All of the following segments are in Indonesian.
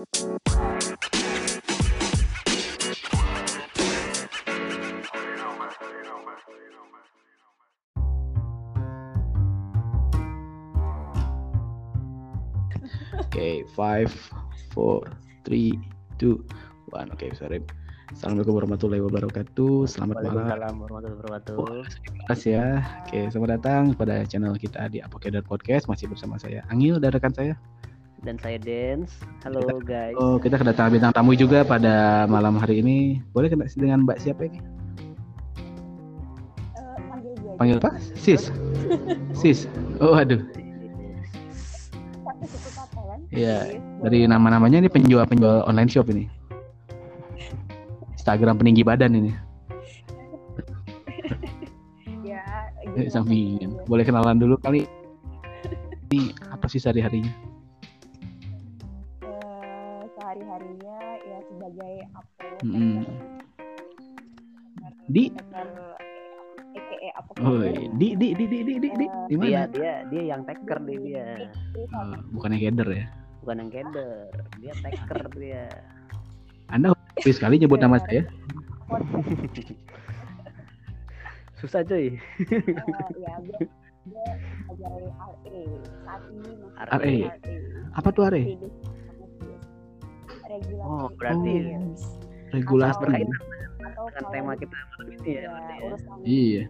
Oke, five, four, three, two, one. Oke, sorry. Assalamualaikum warahmatullahi wabarakatuh. Selamat malam. Waalaikumsalam warahmatullahi wabarakatuh. Terima kasih ya. Oke, selamat datang pada channel kita di Apokedar Podcast. Masih bersama saya Angil dan rekan saya. Dan saya Dance. Halo guys. Oh, kita kedatangan bintang tamu juga pada malam hari ini. Boleh kena dengan Mbak siapa ini? Eh, panggil apa? Sis. Sis. Oh, aduh. Kan? Iya, Dari nama-namanya ini penjual-penjual online shop ini. Instagram peninggi badan ini. ya Eh, gitu Sampingan. Boleh kenalan dulu kali. Ini apa sih sehari-harinya? Ya sebagai upload Mm-mm. Di EKE apa Oh, di di di di di di di di Dia mana? dia dia yang taker deh dia. Oh, bukannya header ya? Bukan yang keder. Dia taker dia. Anda hobi sekali nyebut nama saya. Susah cuy. ya gue gue sebagai RE saat ini RE. RE. Apa tuh Are? Jadi, regulatory Oh, berarti. Regulasi. berkaitan atau dengan kalau tema kita malam ini ya. ya, berarti ya. Iya.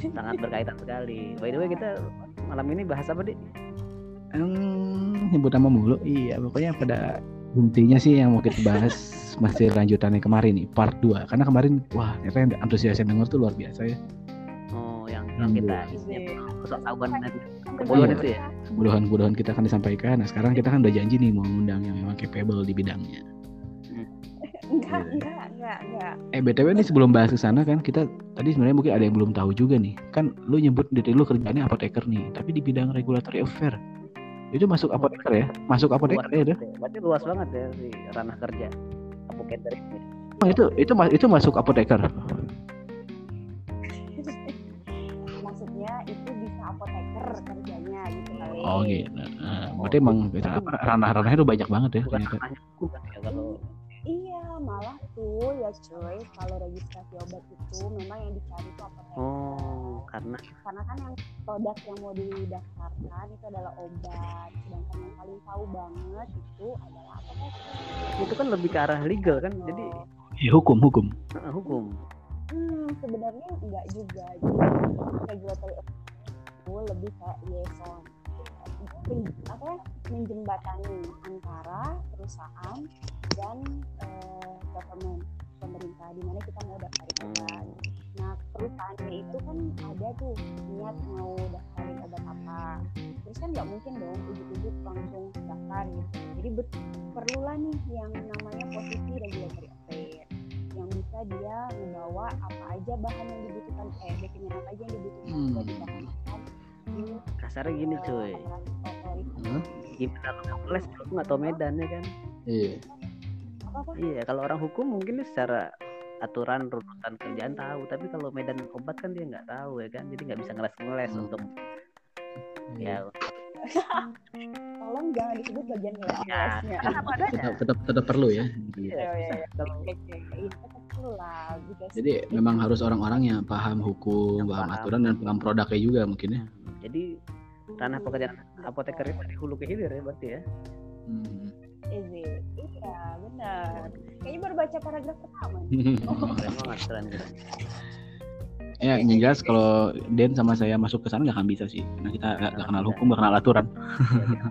Sangat berkaitan sekali. By the way kita malam ini bahas apa di? Hmm, nyebut nama mulu. Iya, pokoknya pada intinya sih yang mau kita bahas masih lanjutannya kemarin nih, part 2. Karena kemarin wah, ternyata yang antusias yang denger tuh luar biasa ya. Yang kita isinya dan kebodohan Iya. itu ya. Kebutuhan-kebutuhan kita akan disampaikan. Nah, sekarang kita kan udah janji nih mau undang yang memang capable di bidangnya. enggak Iya. enggak enggak enggak Eh BTW nih sebelum bahas ke sana kan kita tadi sebenarnya mungkin ada yang belum tahu juga nih. Kan lu nyebut diri lu kerjanya apoteker nih, tapi di bidang regulatory affair. Itu masuk apoteker ya? Masuk apoteker Luas ya ya. Berarti luas banget ya di ranah kerja. Apoketer ini. Oh, itu itu itu masuk apoteker. Oh gitu. Nah, berarti emang gitu, apa, ranah-ranahnya tuh banyak banget ya Bukan ternyata. ranahnya kan ya kalau iya malah tuh ya coy kalau registrasi obat itu memang yang dicari itu apoteker Oh, karena karena kan yang produk yang mau didaftarkan itu adalah obat sedangkan yang paling tahu banget itu adalah apoteker itu kan lebih ke arah legal kan. Jadi Ya, hukum hukum. eh, hukum. hmm sebenarnya enggak juga jadi regulatory itu lebih kayak Pen- apa ya menjembatani antara perusahaan dan eh, government pemerintah di mana kita mau daftarin obat. Nah perusahaannya itu kan ada tuh niat mau daftarin obat apa, terus kan nggak mungkin dong ujuk-ujuk langsung daftar gitu. Jadi perlulah nih yang namanya posisi regulatory affair yang bisa dia membawa apa aja bahan yang dibutuhkan, eh dokumen apa aja yang dibutuhkan Hmm. buat didaftarkan di Kasarnya gini cuy. Hah? Gimana kalau kamu les aku nggak tahu medan ya kan? Iya. Iya, kalau orang hukum mungkin secara aturan runutan kerjaan tahu, tapi kalau medan obat kan dia nggak tahu ya kan, jadi nggak bisa ngeles-ngeles Hmm. untuk Iya. ya tolong jangan disebut bagian Ya. kelasnya Tetap, tetap tetap perlu ya. Iya, iya, perlu lah gitu Jadi memang harus orang-orang yang paham hukum, Yang paham paham. aturan dan paham produknya juga mungkin ya. jadi ranah pekerjaan apoteker itu di hulu ke hilir ya berarti ya. Hmm. Iya, iya benar. Kayaknya baru baca paragraf pertama. Keren banget, keren keren. Ya, yang jelas kalau Den sama saya masuk ke sana nggak akan bisa sih. Karena kita nggak nggak kenal hukum, nggak kenal aturan.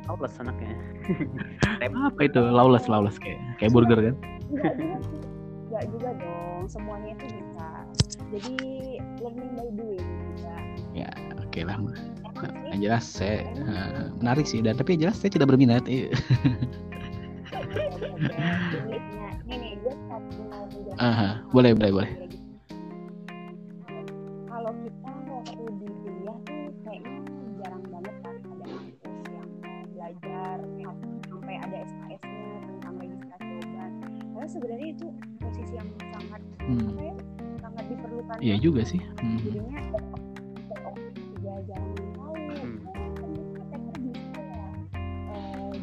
Tahu lah anaknya. Apa itu? Lawless, lawless kayak kayak burger kan? Enggak juga juga dong. Semuanya itu bisa. Jadi learning by doing juga. Ya, oke lah. Emang Nah, jelas saya eh, menarik sih dan tapi yang jelas saya tidak berminat. Iya. Inggrisnya. Nih gue satu mau boleh, boleh, boleh. Juga sih. Hmm. Jadinya oh, juga tahu. Hmm. Oh,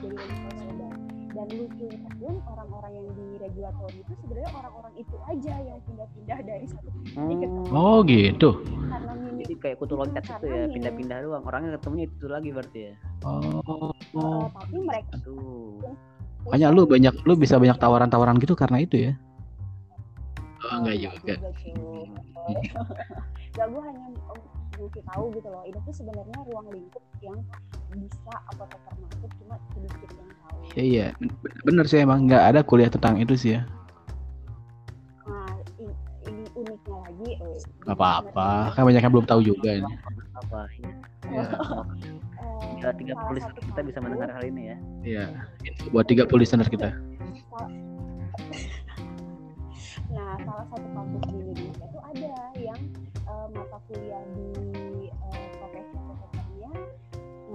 dan lucunya pun orang-orang yang di regulator itu sebenarnya orang-orang itu aja yang pindah-pindah dari satu titik ke tempat Oh gitu. karena Jadi kayak kutu loncat itu ya, pindah-pindah doang. Orangnya ketemunya itu lagi berarti ya. Oh. eh, tapi mereka Aduh. Makanya lu banyak lu bisa banyak tawaran-tawaran gitu karena itu ya. Oh, enggak enggak juga. Gak gue hanya ngasih tahu gitu loh ini tuh sebenarnya ruang lingkup yang bisa apoteker termasuk cuma sedikit yang tahu Iya iya, Ben- bener sih emang nggak ada kuliah tentang itu sih ya. nah ini, ini uniknya lagi eh, Gak apa-apa, kan banyak yang belum tahu juga ini. Apa? Ya. Eh, Ya, tiga satu kita bisa mendengar hal ini ya. Iya. Buat 30 listener kita. Nah salah satu kampus di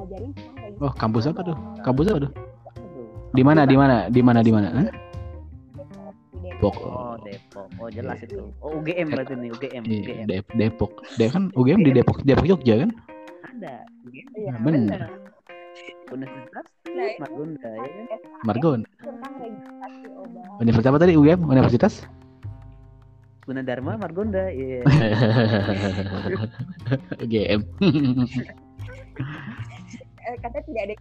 ngajarin tentang kayak Oh, kampus apa tuh? Kampus apa tuh? Aduh. Di mana? Di mana? Di mana? Di mana? Hah? di Depok. Oh, Depok. Oh, jelas itu. Oh, UGM berarti nih, UGM. Iya, UGM. Dep- Depok. Dia kan UGM di Depok, Depok Jogja kan? Ada. UGM. Iya, bener. Universitas Nah, Margonda ya kan? Margon. Universitas apa tadi? UGM? Universitas? Gunadarma Margonda. Iya. UGM. eh, katanya tidak ada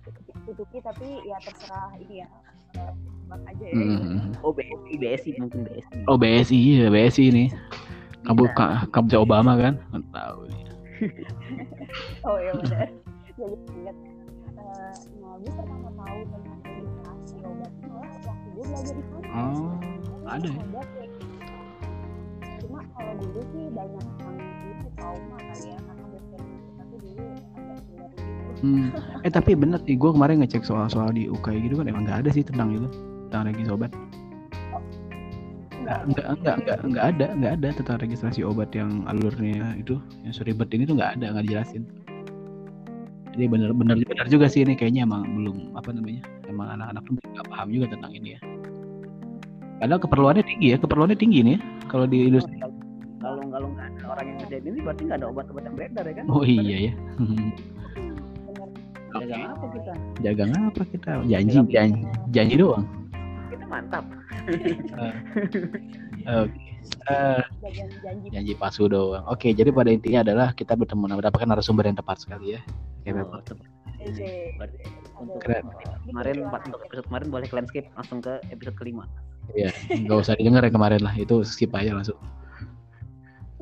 tutupi tapi ya terserah ini ya eh, tebak aja ya Hmm. Oh, BSI, BSI mungkin BSI. Oh BSI, iya BSI ini. Kamu ka, kampusnya Obama kan? Nggak Tahu. oh ya benar jadi ingat eh, nah gue pertama tahu tentang registrasi obat malah waktu gue belajar di sana Oh, ada ya? ya. cuma kalau dulu sih banyak yang itu trauma kali ya Hmm. Eh tapi bener sih, gue kemarin ngecek soal-soal di UKI gitu kan emang nggak ada sih tentang itu, tentang registrasi obat. Nggak, nggak, nggak, nggak, nggak ada, nggak ada tentang registrasi obat yang alurnya itu, yang seribet ini tuh nggak ada, nggak dijelasin. Jadi bener, bener, bener juga sih ini kayaknya emang belum apa namanya, emang anak-anak tuh nggak paham juga tentang ini ya. Padahal keperluannya tinggi ya, keperluannya tinggi nih ya, kalau di industri. Kalau kalau nggak ada orang yang ngerjain ini berarti nggak ada obat-obat yang beredar ya kan? Oh iya ya. Dagang apa kita? Dagang apa kita? Janji, janji, janji doang. Kita mantap. Oke. Eh, dagang janji janji palsu doang. Oke, jadi pada intinya adalah kita bertemu mendapatkan narasumber yang tepat sekali ya. Oke, Oh, tepat. Untuk Keren. kemarin empat untuk episode kemarin boleh kalian skip langsung ke episode kelima. Iya, nggak usah didengar yang kemarin lah. Itu skip aja langsung.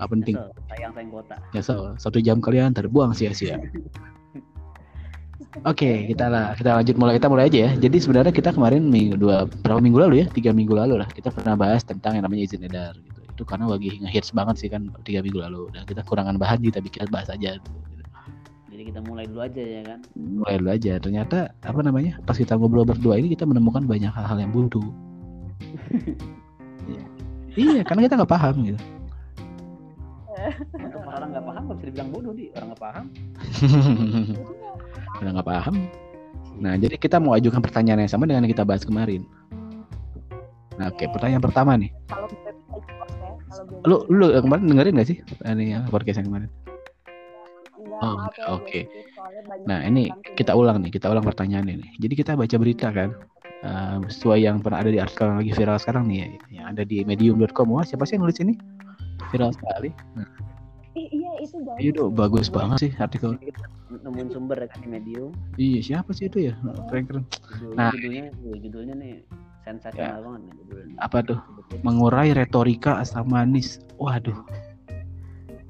Gak penting. Sayang sayang kota. Ya so, satu jam kalian terbuang sia-sia. Oke, kita lah kita lanjut mulai kita mulai aja ya. Jadi sebenarnya kita kemarin minggu dua berapa minggu lalu ya? Tiga minggu lalu lah kita pernah bahas tentang yang namanya izin edar gitu. Itu karena lagi ngehits banget sih kan tiga minggu lalu dan kita kurangan bahan kita bikin bahas aja. Gitu. Jadi kita mulai dulu aja ya kan. mulai dulu aja ternyata apa namanya pas kita ngobrol berdua ini kita menemukan banyak hal-hal yang buntu Iya. iya karena kita nggak paham gitu Orang nggak paham nggak bisa dibilang bodoh di. Orang nggak paham. karena nggak paham. Nah jadi kita mau ajukan pertanyaan yang sama dengan yang kita bahas kemarin. Nah oke pertanyaan pertama nih. Kalau lu lu yang kemarin dengerin gak sih? Ini ya podcast yang kemarin? Enggak Oh, oke. banyak Nah ini kita ulang nih, kita ulang pertanyaan ini. Jadi kita baca berita kan, eh, sesuai yang pernah ada di artikel yang lagi viral sekarang nih, ya, yang ada di medium.com. Wah siapa sih yang nulis ini? Viral sekali. Nah, Ih, iya itu bagus iya dong, bagus banget sih artikel. Nemuin sumber ya kan di medium. Iya siapa sih itu ya? Keren keren. Judul, Nah. judulnya, iya, judulnya nih sensasional banget nih judulnya. Apa tuh? Mengurai retorika asam manis. Waduh.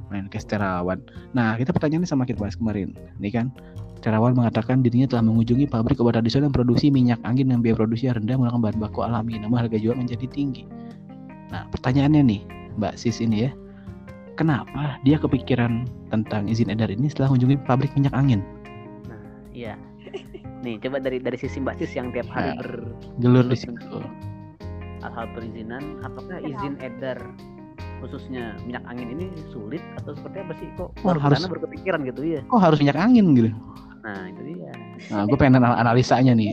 Main ke Terawan. Nah kita pertanyaannya sama kita bahas kemarin. Ini kan Terawan mengatakan dirinya telah mengunjungi pabrik obat tradisional yang produksi minyak angin yang biaya produksi rendah menggunakan bahan baku alami, namun harga jual menjadi tinggi. Nah pertanyaannya nih, Mbak Sis ini ya, kenapa dia kepikiran tentang izin edar ini setelah mengunjungi pabrik minyak angin? Nah, iya. Nih, coba dari dari sisi Mbak Sis yang tiap hari Nah. ber Gelur di situ. hal-hal perizinan, apakah izin edar khususnya minyak angin ini sulit atau seperti apa sih kok Oh, baru harus- berkepikiran gitu ya? Kok harus minyak angin gitu? Nah itu dia. Nah, gue pengen anal- analisanya nih.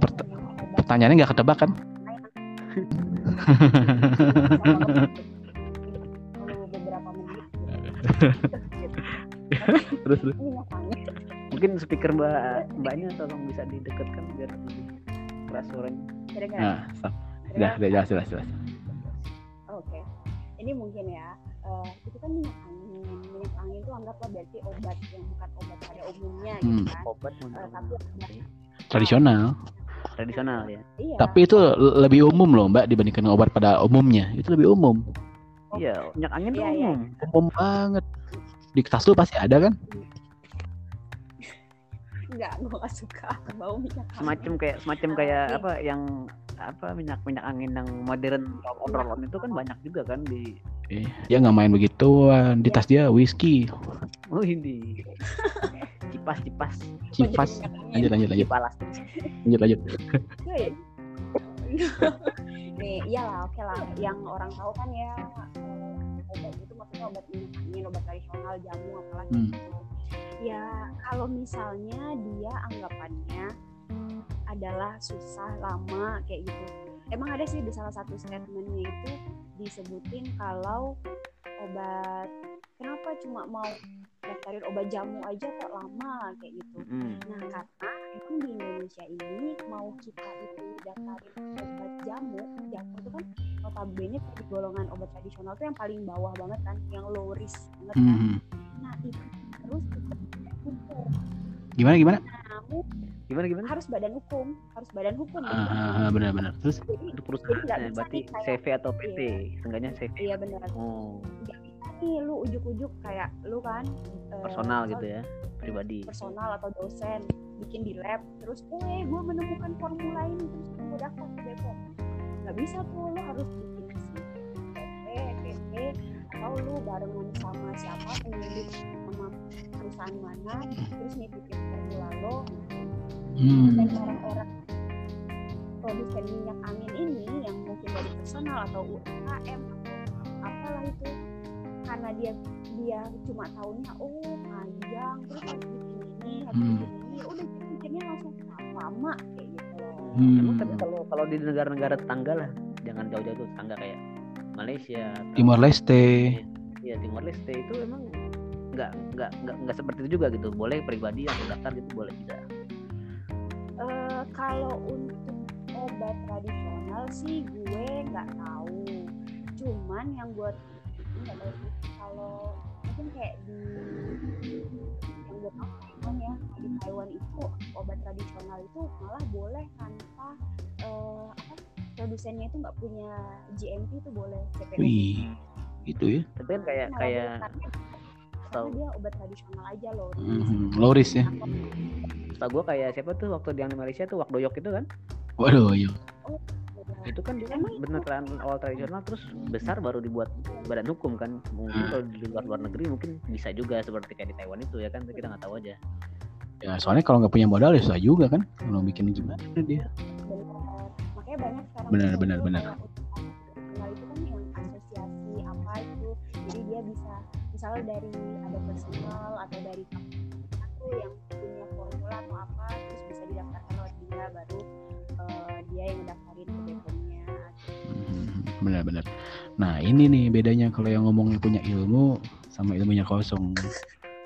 Pert- Pertanyaannya nggak ketebak kan? perlu beberapa menit gitu. terus terus Mungkin speaker mbak mbaknya tolong bisa didekatkan biar lebih keras suaranya. Nah stop. Kedengar? udah udah jelas jelas jelas Oke, ini mungkin ya. eh, itu kan minyak angin. Minyak angin itu anggaplah berarti obat yang bukan obat pada umumnya gitu Hmm. kan. Obat menurut tapi tradisional tradisional ya. iya. tapi itu lebih umum loh mbak dibandingkan obat pada umumnya itu lebih umum Iya, minyak angin Iya, iya. umum. umum banget di tas lu pasti ada kan enggak, gue gak suka bau minyak angin. Semacam kayak semacam kayak apa yang apa minyak minyak angin yang modern roll on roll on itu kan banyak juga kan di Eh, dia nggak main begituan di tas dia whisky oh ini cipas cipas kipas lanjut lanjut lanjut cipalas lanjut lanjut Woi. Nih, iyalah, oke lah. Yang orang tahu kan ya eh, obat itu maksudnya obat minyak angin, obat tradisional, jamu apalah Hmm. gitu. Ya kalau misalnya dia anggapannya adalah susah, lama kayak gitu. Emang ada sih di salah satu statementnya itu disebutin kalau obat kenapa cuma mau daftarin obat jamu aja kok lama kayak gitu. Hmm. Nah, karena emang di Indonesia ini mau kita itu daftarin obat jamu, jamu itu kan notabene di golongan obat tradisional tuh yang paling bawah banget kan, yang low risk banget kan. Hmm. Nah, itu terus itu hukum. gimana gimana Namun gimana gimana harus badan hukum, harus badan hukum. Ah, ah, ah, benar-benar terus Jadi, untuk Jadi nggak perusahaan bisa berarti CV atau PT seenggaknya CV iya benar. oh nih lu ujuk-ujuk kayak lu kan eh, personal apa, gitu ya pribadi. personal atau dosen bikin di lab terus eh gue menemukan formula ini terus gue daftar ke Bepom nggak bisa tuh lo harus bikin si PP PP atau lu barengan sama siapa penyelidik sama perusahaan mana terus nitipin formula lo. Hmm. dan orang-orang produsen minyak angin ini yang mungkin dari personal atau UMKM atau apalah itu karena dia dia cuma tahunya oh panjang terus harus bikin ini harus Hmm. bikin ini ya udah jadi bikinnya langsung lama kayak gitu loh. Hmm. emang tapi kalau kalau di negara-negara tetangga lah jangan jauh-jauh tuh tetangga kayak Malaysia atau- Timor Leste. Iya Timor Leste itu emang nggak nggak nggak nggak seperti itu juga gitu. Boleh pribadi atau daftar gitu boleh bisa. Eh, kalau untuk obat tradisional sih gue nggak tahu. Cuman yang gue nggak tahu sih. Kalau mungkin kayak di yang gue tahu Taiwan ya di Taiwan itu obat tradisional itu malah boleh tanpa eh, apa produsennya itu nggak punya GMP itu boleh CPO wih itu ya? Tapi kan kayak kayak tahu dia obat tradisional aja loh. Hmm. low risk ya? Setahu gue kayak siapa tuh waktu di yang di Malaysia tuh Wak Doyok itu kan? Waduh iya. Itu kan dia kan Emang beneran awal tradisional terus besar baru dibuat badan hukum kan. Mungkin Hmm. kalau di luar luar negeri mungkin bisa juga seperti kayak di Taiwan itu ya kan kita nggak tahu aja. Ya soalnya kalau nggak punya modal ya susah juga kan kalau bikin gimana dia. Benar makanya banyak sekarang Benar, benar, benar. itu kan yang asosiasi apa itu. Jadi dia bisa misalnya dari ada personal atau dari satu yang punya formula atau apa terus bisa didaftarkan lewat dia baru eh, dia yang Hmm, benar-benar. Nah ini nih bedanya kalau yang ngomongnya punya ilmu sama ilmunya kosong.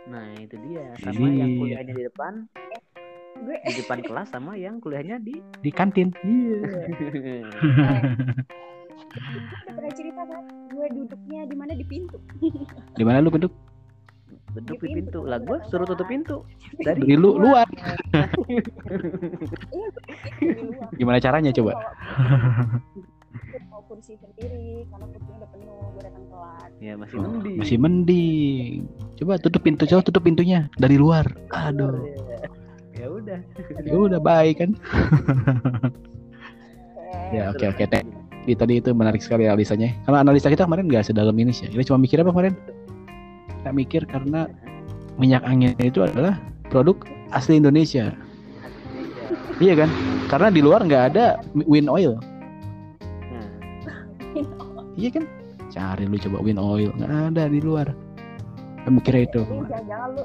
Nah itu dia. Sama yang Iya. kuliahnya di depan gue. di depan kelas sama yang kuliahnya di di kantin. Iya. Udah pernah cerita kan gue duduknya di mana? Di pintu. Di mana lu duduk? Duduk Di di pintu, pintu. Lah gue suruh tutup pintu. Dari dari lu luar. Iya, gimana caranya coba kursi- sendiri karena kursinya udah penuh gue datang telat. Ya masih Oh, mending. masih mending. Coba tutup pintu coba tutup pintunya dari luar. Aduh. Ya udah. Ya udah baik kan? Eh, ya oke oke teh Di- tadi itu menarik sekali analisanya. Kalau analisa kita kemarin nggak sedalam ini sih. Kita cuma mikir apa kemarin? Kita mikir karena minyak angin itu adalah produk asli Indonesia. Iya kan? Karena di luar nggak ada wind oil iya kan? Cari lu coba wind oil. Nggak ada di luar. Kita mikir itu. Lu jangan-jangan lu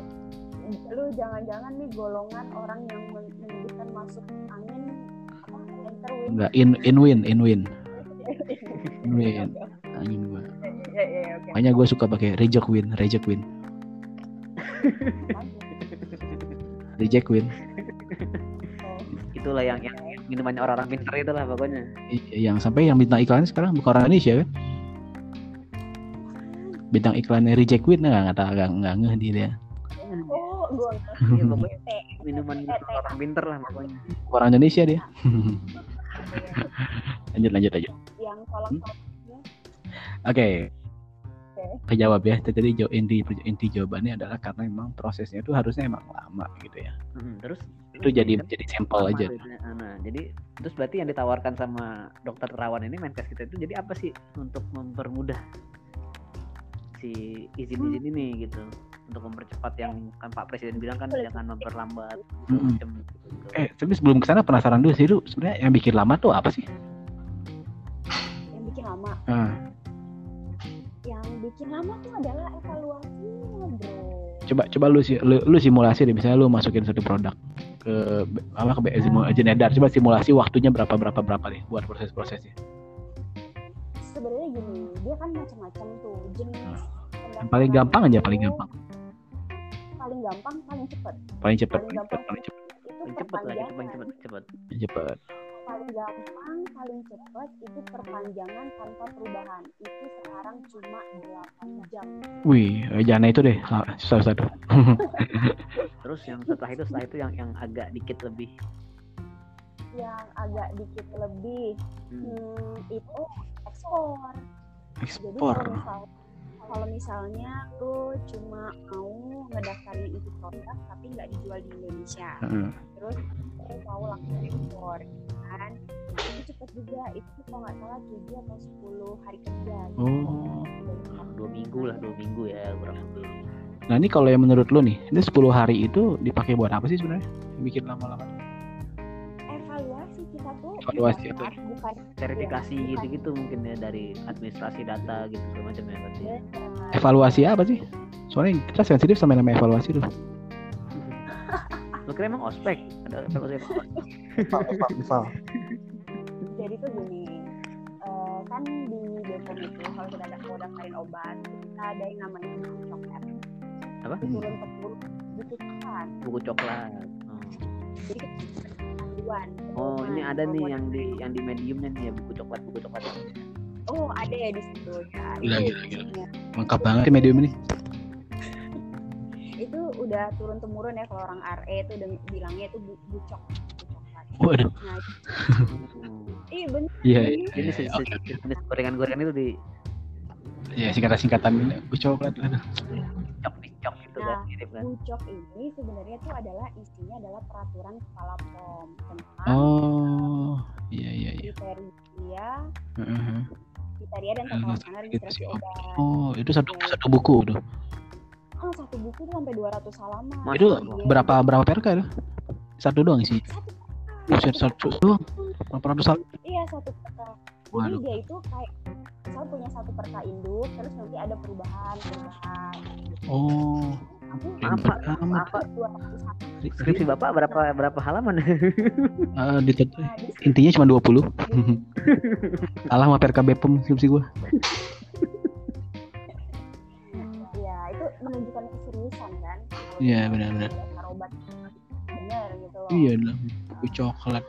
lu jangan-jangan nih golongan orang yang men- menyebutkan masuk angin apa enter wind. nggak in in win in win. In win. Angin gua. Ya ya ya, oke. makanya gue suka pakai reject win reject win. Reject. Oh, itulah yang yang minumannya orang-orang pintar itulah pokoknya Iya, yang sampai yang bintang iklan sekarang bukan orang Indonesia kan? Bintang iklannya Reject Queen nggak nggak nggak nggak ngeh dia. oh gue Iya, pokoknya minuman orang pintar lah pokoknya Orang Indonesia dia. lanjut lanjut lanjut. yang tolong Oke. Oke. Kejawab ya. Tadi jawab inti inti jawabannya adalah karena memang prosesnya itu harusnya emang lama gitu ya. Hmm, terus Itu jadi kan jadi sampel aja. gitu nah jadi terus berarti yang ditawarkan sama dokter terawan ini menkes kita itu jadi apa sih untuk mempermudah si izin-izin Hmm. ini gitu? Untuk mempercepat yang kan Pak Presiden bilang kan jangan memperlambat Mm-mm. macam Eh, tapi sebelum ke sana penasaran dulu sih, itu sebenarnya yang bikin lama tuh apa sih? yang bikin lama? Ah, yang bikin lama tuh adalah evaluasinya bro. Coba coba lu sih lu, lu simulasi deh misalnya lu masukin satu produk ke apa ke BSI aja edar coba simulasi waktunya berapa berapa berapa nih buat proses prosesnya sebenarnya gini dia kan macam-macam tuh jenis Nah, yang paling gampang aja paling gampang. Paling gampang paling cepet. Paling cepet paling paling gampang. paling cepet. Itu Paling cepet lagi cepet perpanjangan. cepet. Cepet paling gampang paling cepet itu perpanjangan tanpa perubahan. Itu sekarang cuma 8 jam. Wih eh, jangan itu deh susah susah tuh terus yang setelah itu setelah itu yang yang agak dikit lebih? Yang agak dikit lebih hmm, hmm, itu ekspor. Jadi ekspor. misal kalau misalnya lu cuma mau ngedaftarin itu produk tapi nggak dijual di Indonesia. Heeh. terus lu mau langsung ekspor kan? Nah, itu cepet juga. Itu kalau nggak salah 7 atau 10 hari kerja gitu. oh. Dua minggu lah dua minggu ya kurang lebih. Nah ini kalau yang menurut lu nih ini 10 hari itu dipakai buat apa sih sebenarnya? Bikin lama-lama Evaluasi bukan? verifikasi Iya, bukan. gitu-gitu mungkin ya dari administrasi data gitu segala macam ya berarti ya. evaluasi apa sih? Soalnya kita sensitif sama yang namanya evaluasi tuh. Lu kira emang ospek? Ada evaluasi jadi tuh gini eh, kan di Bepom itu kalau kita ada mau daftarin obat kita ada yang namanya buku coklat. Apa? itu buku coklat. Buku coklat. Oh. jadi Oh ini ada nih yang di yang di mediumnya nih ya buku coklat buku coklat. Oh ada ya di situ ya. Gila, gila, gila. lengkap banget ya medium ini. Itu udah turun temurun ya kalau orang RE itu udah bilangnya itu bu- bucok waduh. Nah iya bener. Iya Ini iya Ini iya, jenis gorengan-gorengan itu di ya singkatan singkatan gue coklat cok Nah, mirip kan. bucok ini sebenarnya tuh adalah isinya adalah peraturan kepala POM tentang oh iya iya iya kriteria Heeh. kriteria dan tata laksana registrasi obat. oh itu satu satu buku tuh Oh, satu buku tuh sampai 200 halaman. Itu Allah. berapa berapa perka itu satu doang sih Satu Buset, satu doang berapa ratus hal Iya, satu perka. Jadi Waduh. dia itu kayak misal punya satu perka induk, terus nanti ada perubahan, perubahan. oh Aku Apa? amat Apa 200 halaman. skripsi Bapak berapa berapa halaman? Eh, Nah, di situ intinya cuma 20 kalah sama perka bepom skripsi gue ya itu menunjukkan keseriusan kan. Iya, benar-benar. bener gitu loh. iya lah coklat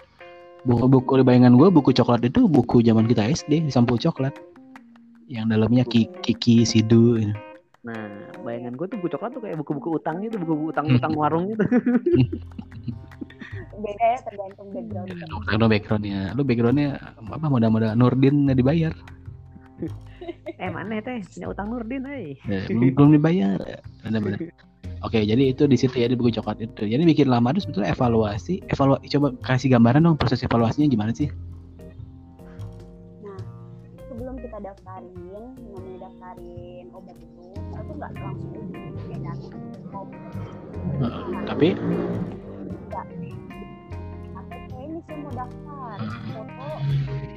buku buku di bayangan gue buku coklat itu buku zaman kita SD sampul coklat yang dalamnya ki- kiki sidu gitu. Nah, bayangan gue tuh buku coklat tuh kayak buku-buku utang gitu, buku-buku utang-utang warung gitu. Beda ya tergantung background. Lu backgroundnya, lu backgroundnya apa modal-modal Nurdin nggak dibayar, eh mana teh punya utang Nurdin, eh. Belum belum dibayar, benar-benar. Oke, jadi itu di situ ya di buku coklat itu. Jadi bikin lama itu sebetulnya evaluasi, evaluasi coba kasih gambaran dong proses evaluasinya gimana sih? Nah, sebelum kita daftarin, namanya daftarin obat itu, kita tuh nggak langsung datang ke Heeh, tapi nggak KTP ini saya mau daftar, foto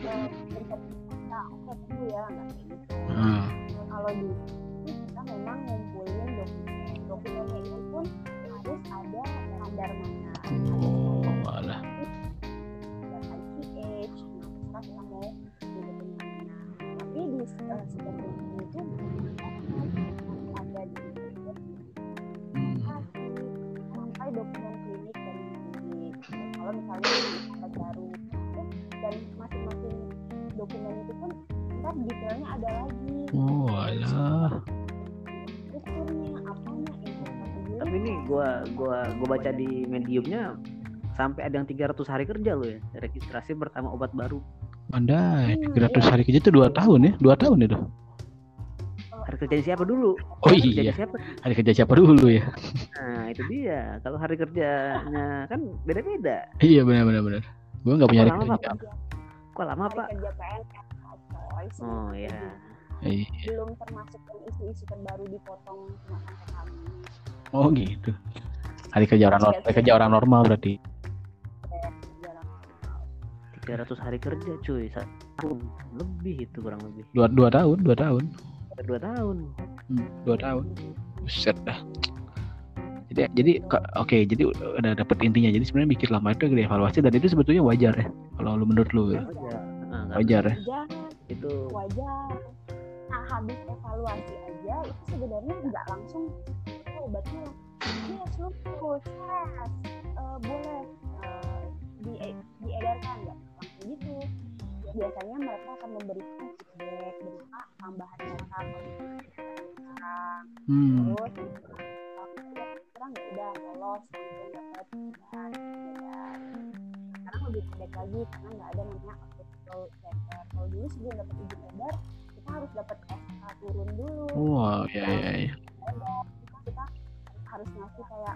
eh, sertifikatnya, oke tunggu ya, nggak kayak gitu. Kalau di kita memang ngumpulin dokumen, dokumennya itu pun harus ada standarnya. Oh, alah. ICH, nah, kita mau gitu mana. Tapi di uh, standar itu ada di sampai dokumen klinik dan klinik. Kalau misalnya ada baru dan masing-masing dokumen itu pun ntar detailnya ada lagi. Oh, alah. Ini gua gua gua baca di mediumnya sampai ada yang 300 hari kerja loh ya registrasi pertama obat baru Mandai, Hmm, 300 hari kerja itu 2 tahun ya? 2 tahun itu. hari kerjanya siapa dulu Oh Hari iya, siapa hari kerja siapa dulu ya? nah itu dia kalau hari kerjanya kan beda-beda Iya benar benar benar. Gua nggak punya hari lama, kerja. Pak. kok lama hari pak kerja PNS oh ya Iya. belum termasuk isu-isu terbaru dipotong sama tante kami Oh gitu. Hari kerja orang nor- hari kerja orang normal berarti. jarang 300 hari kerja cuy satu lebih itu kurang lebih Dua, dua tahun, dua tahun. dua tahun Hmm, dua tahun. Buset dah. Jadi jadi ke- oke, jadi udah dapet intinya. Jadi sebenarnya mikir lama itu dievaluasi dan itu sebetulnya wajar ya. Kalau lu menurut lu ya. wajar nah, Wajar ya. wajar itu wajar nah habis evaluasi aja itu sebenarnya nggak langsung obatnya yes lu proses Eh, boleh eh, di diedarkan nggak? Langsung gitu. Biasanya mereka akan memberikan feedback berupa tambahan sekarang Hmm. terus sekarang ya udah lolos langsung dapat dan ya. Sekarang lebih pendek lagi karena nggak ada namanya applicable letter kalau dulu sebelum dapat izin edar kita harus dapat SK turun dulu. Wow, ya ya ya. Kita, harus ngasih kayak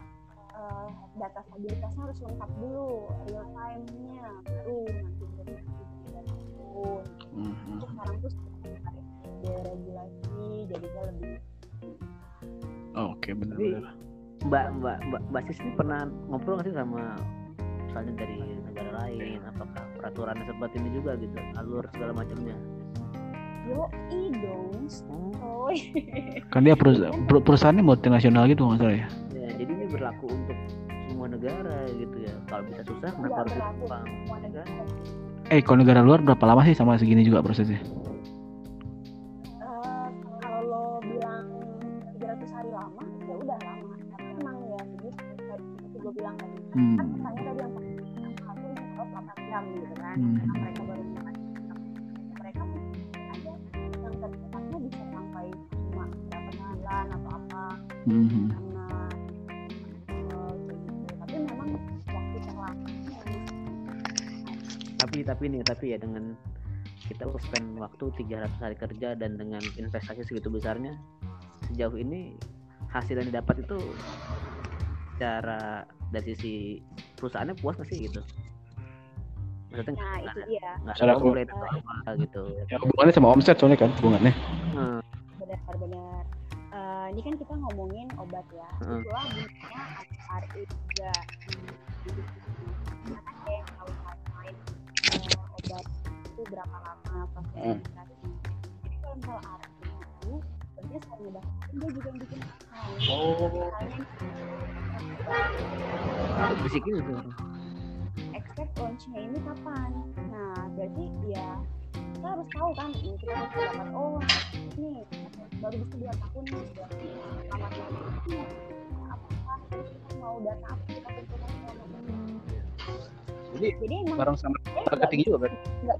eh, data stabilitasnya harus lengkap dulu real time-nya baru nanti jadi izin edar turun Hmm. Terus sekarang tuh ada deregulasi jadinya lebih Oke, benar Jadi, benar. mbak mbak mbak mbak Sis ini pernah ngobrol nggak sih sama misalnya dari negara lain apakah peraturannya seperti ini juga gitu alur segala macamnya yo dong oh Coy. Kan dia perus- per- perusahaannya multinasional gitu nggak salah ya? ya jadi ini berlaku untuk semua negara gitu ya kalau bisa susah kenapa Nggak harus Jepang. Eh, kalau negara luar berapa lama sih sama segini juga prosesnya? Eh, kalau bilang 300 hari lama ya udah lama tapi emang ya segitu gue bilang tadi Hmm. kan katanya tadi yang harus 8 jam gitu kan Hmm. Hmm. karena eh, tapi memang waktu terlama tapi tapi nih tapi ya dengan kita spend waktu 300 hari kerja dan dengan investasi segitu besarnya sejauh ini hasil yang didapat itu secara dari sisi perusahaannya puas nggak sih gitu? Maksudnya nah nggak itu dia. nggak Secara ada komplain atau apa gitu. Ya hubungannya sama omset soalnya kan hubungannya. Hmm, benar-benar Eh, ini kan kita ngomongin obat ya. Heeh. itulah gunanya RI juga karena ada yang tahu timeline eh, obat itu berapa lama proses administrasinya jadi kalau misal RI itu sebenarnya selain ngedaftarin dia juga yang bikin account Oh. bisikin itu expect launchnya ini kapan? Nah berarti ya kita harus tahu kan ini kita harus dapat oh ini baru bisa dua tahun nih amat ini apakah kita mau data apa kita kumpulkan selama ini Jadi jadi emang bareng sama eh, marketing juga berarti. bisa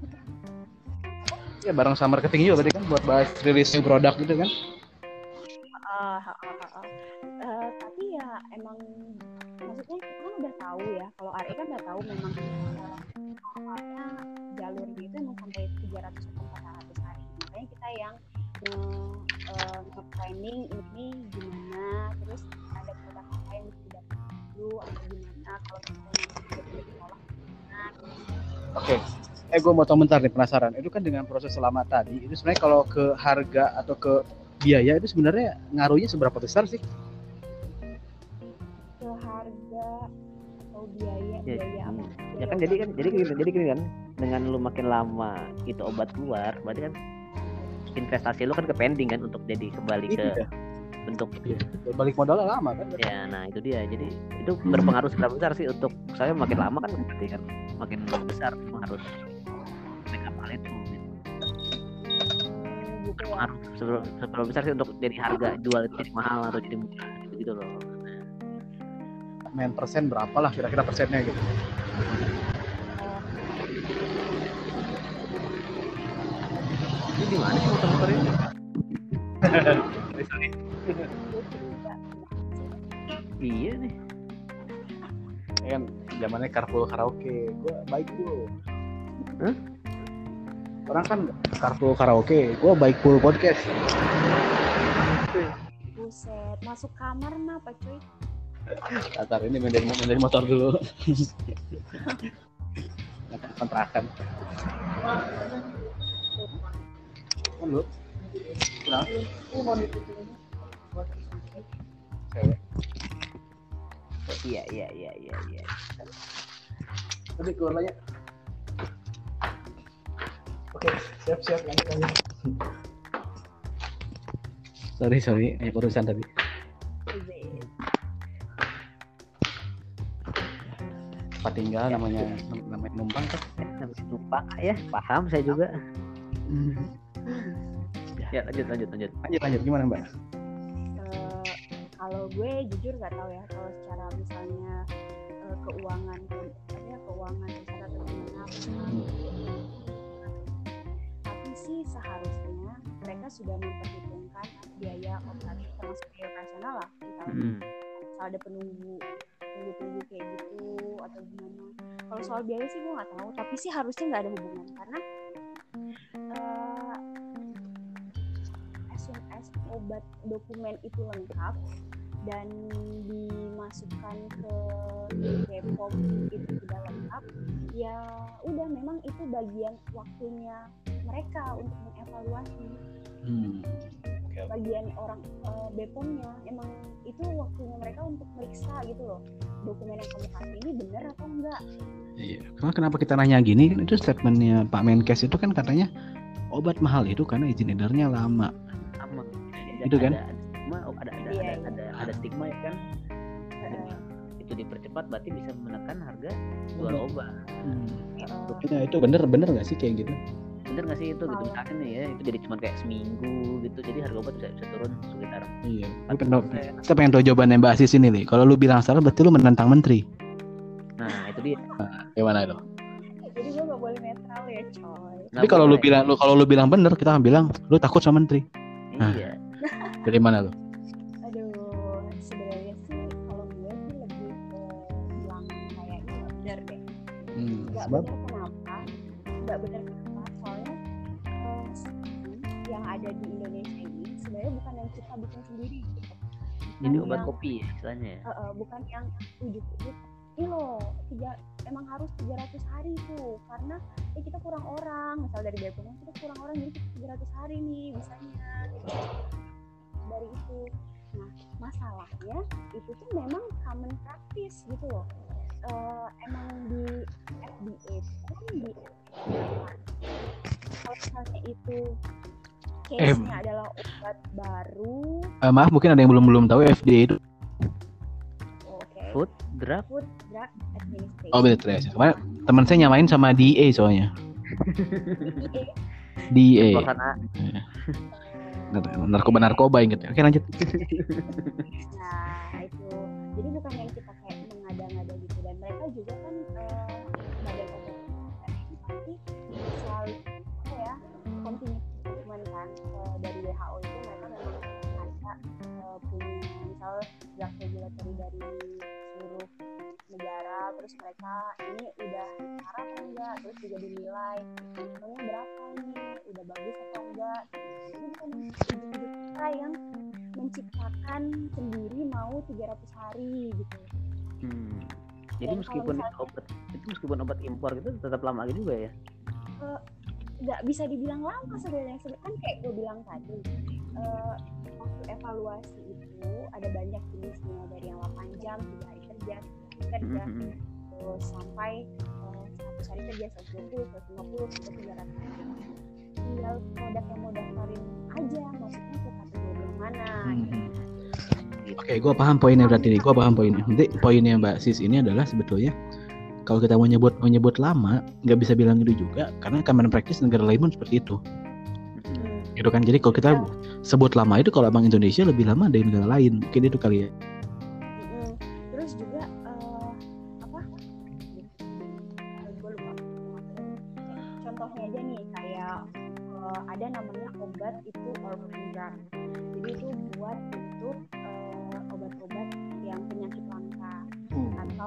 Ya bareng sama marketing juga berarti kan buat bahas rilis new produk gitu kan. Ah, ah, ah, ah. Eh, tapi ya emang maksudnya kita kan udah tahu ya kalau RE kan udah tahu memang Oke. Eh gue mau tahu bentar nih penasaran. Itu kan dengan proses selama tadi itu sebenarnya kalau ke harga atau ke biaya itu sebenarnya ngaruhnya seberapa besar sih? ke harga atau biaya Ya, biaya apa ya kan jadi kan jadi gini jadi gini kan dengan lu makin lama itu obat keluar berarti kan investasi lu kan ke pending kan untuk jadi kembali ke Iya. Bentuk Balik modalnya lama kan? ya nah itu dia jadi itu berpengaruh seberapa besar sih untuk saya makin lama kan berarti kan makin besar harus make hal itu gitu. ya berpengaruh seberapa, seberapa besar sih untuk jadi harga jual itu jadi mahal atau jadi murah gitu, gitu loh main persen berapa lah kira-kira persennya gitu Ini di mana sih motor-motor ini? Iya nih. Kan zamannya carpool karaoke. Gue baik tuh Hah? orang kan carpool karaoke. Gue baik full podcast. Buset masuk kamar mah apa cuy. Latar ini main dari, main dari motor dulu. Kontrakan. Kan lu kenapa cewek Iya iya iya iya iya. Tadi keluar aja. Oke, siap siap lanjut lanjut. Sorry sorry, banyak urusan tadi. Tempat tinggal namanya namanya numpang kan. Namanya numpang ya, paham saya juga. Ya lanjut lanjut lanjut. Lanjut lanjut gimana mbak? Kalau gue jujur nggak tahu ya kalau secara misalnya eh, keuangan ya keuangan secara gimana tapi sih seharusnya mereka sudah memperhitungkan biaya operatif termasuk biaya operasional lah misalnya Hmm. ada penunggu tunggu tunggu kayak gitu atau gimana kalau soal biaya sih gue nggak tahu tapi sih harusnya nggak ada hubungan karena as obat dokumen itu lengkap dan dimasukkan ke Bepom itu sudah lengkap ya udah memang itu bagian waktunya mereka untuk mengevaluasi Hmm. bagian orang eh, Bepomnya emang itu waktunya mereka untuk meriksa gitu loh dokumen yang kamu kasih ini benar atau enggak Iya. Karena kenapa kita nanya gini? Kan itu statementnya Pak Menkes itu kan katanya obat mahal itu karena izin edarnya lama. Gitu kan? Ada, stigma, oh, ada ada Iya, ada, iya. ada ada stigma ya kan. Eh, Itu dipercepat berarti bisa menekan harga jual Obat. obat. eh, Nah, itu bener bener nggak sih kayak gitu? Bener nggak sih itu gitu Mau. misalkan nih ya itu jadi cuma kayak seminggu gitu jadi harga obat bisa bisa turun sekitar Iya. Gue 40%. pengen, kita pengen tahu jawabannya Mbak Asis ini nih. Kalau lu bilang salah berarti lu menentang menteri. Nah itu dia. Gimana itu? jadi gue gak boleh netral ya coy Tapi kalau lu bilang lu kalau lu bilang bener, kita akan bilang lu takut sama menteri. Nah. Dari mana lu? aduh sebenarnya sih kalau gue sih lebih ke bilang kayak nggak benar deh. Hmm, nggak sebab? benar kenapa? Nggak benar kenapa? Soalnya eh, yang ada di Indonesia ini sebenarnya bukan yang kita bikin sendiri gitu. Bukan Ini obat yang- kopi ya istilahnya ya. eh, eh, bukan yang ujuk-ujuk ini loh tiga emang harus 300 hari tuh. Karena ya kita kurang orang. Misal dari BPOM kita kurang orang jadi kita 300 hari nih bisanya. gitu. Dari itu. Nah masalahnya itu tuh memang common practice gitu loh. Eh, emang di FDA pun di kalau misalnya itu case-nya adalah obat baru. Eh, maaf mungkin ada yang belum belum tahu FDA itu. oke. Food, drug, Food Drug Administration. Oh betul ya. Kemarin teman saya nyamain sama DA soalnya. FDA DA. Narkoba narkoba inget. Oke lanjut. Nah itu jadi bukan yang kita kayak mengada-ngada gitu dan mereka juga kan eh, ini pasti selalu apa ya continuous improvement kan eh, dari WHO itu mereka memang eh, punya misal drug regulatory dari negara terus mereka ini udah atau enggak terus juga dinilai nilainya berapa ini? Udah bagus atau enggak? Jadi kita yang menciptakan sendiri mau 300 hari gitu. Hmm. Jadi Dan meskipun itu obat itu meskipun obat impor gitu tetap lama juga ya. nggak bisa dibilang lama sebenarnya. Sebe- kan kayak gue bilang tadi eh, waktu evaluasi itu ada banyak jenisnya dari yang 8 jam tiga hari kerja hari kerja Mhm. terus sampai eh, 100 hari kerja 120 150 sampai 300 hari tinggal produk yang mau daftarin aja maksudnya ke kategori yang mana Hmm. gitu. Oke, gue paham poinnya berarti nih. Gue paham poinnya. Nanti poinnya Mbak Sis ini adalah sebetulnya kalau kita mau nyebut mau nyebut lama, nggak bisa bilang itu juga karena common practice negara lain pun seperti itu. Mhm. Hmm. Gitu kan. Jadi kalau kita sebut lama itu kalau abang Indonesia lebih lama dari negara lain. Mungkin itu kali ya.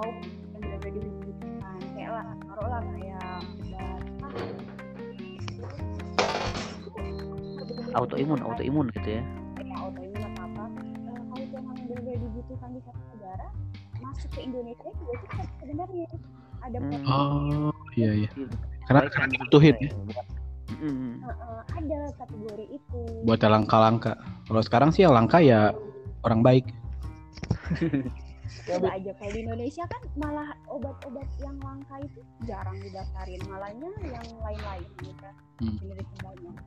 Atau yang benar-benar dibutuhkan kayak lah taruhlah kayak obat apa autoimun autoimun gitu ya kayak autoimun atau apa eh, kalau itu memang benar-benar dibutuhkan di satu negara masuk ke Indonesia juga kita sebenarnya ada Hmm. Oh iya iya. Iya, Karena karena kan dibutuhin ya. Ada kategori itu Buat langka-langka. Kalau sekarang sih yang langka ya orang baik. coba aja kalau di Indonesia kan malah obat-obat yang langka itu jarang didaftarin malahnya yang lain-lain gitu Hmm. Itu banyak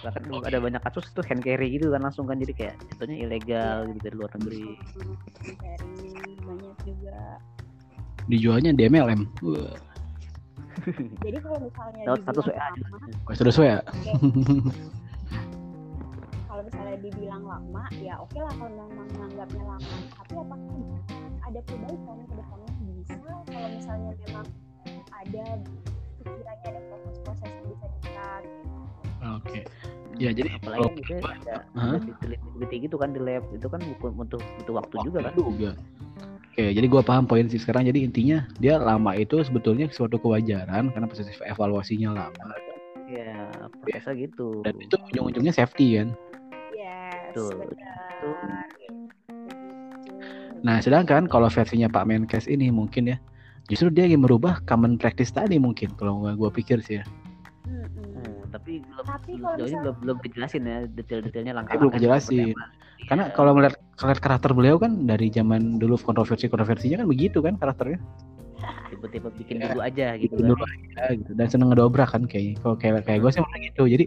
bahkan ada banyak kasus tuh hand carry gitu kan langsung kan jadi kayak contohnya ilegal gitu dari luar negeri. Hmm, dari banyak juga. Dijualnya di MLM. Wah, jadi kalau misalnya lewat status dibilang WA misalnya dibilang lama ya oke lah kalau memang menganggapnya lama tapi apakah ada perbaikan ke depannya bisa kalau misalnya memang ada sekiranya ada proses-proses yang bisa dikat Oke. Ya jadi apalagi kalau kan biasanya ada, Hah? ada diteliti gitu kan di lab itu kan butuh butuh, butuh waktu juga kan juga. Oke, jadi gua paham poin sih sekarang. Jadi intinya dia lama itu sebetulnya suatu kewajaran karena proses evaluasinya lama ya prosesnya gitu dan itu ujung-ujungnya safety kan. Betul. Nah, sedangkan kalau versinya Pak Menkes ini mungkin ya justru dia ingin merubah common practice tadi mungkin kalau gua, gua pikir sih ya. Hmm, tapi belum Tapi belum- kalau belum belum dijelasin ya detail-detailnya langkah belum dijelasin. Karena kalau melihat melihat karakter beliau kan dari zaman dulu kontroversi-kontroversinya kan begitu kan karakternya. tiba-tiba bikin Ya, dulu aja gitu Bikin kan dulu aja gitu dan seneng ngedobrak kan kayaknya. Kalau kayak kayak gue sih malah gitu. Jadi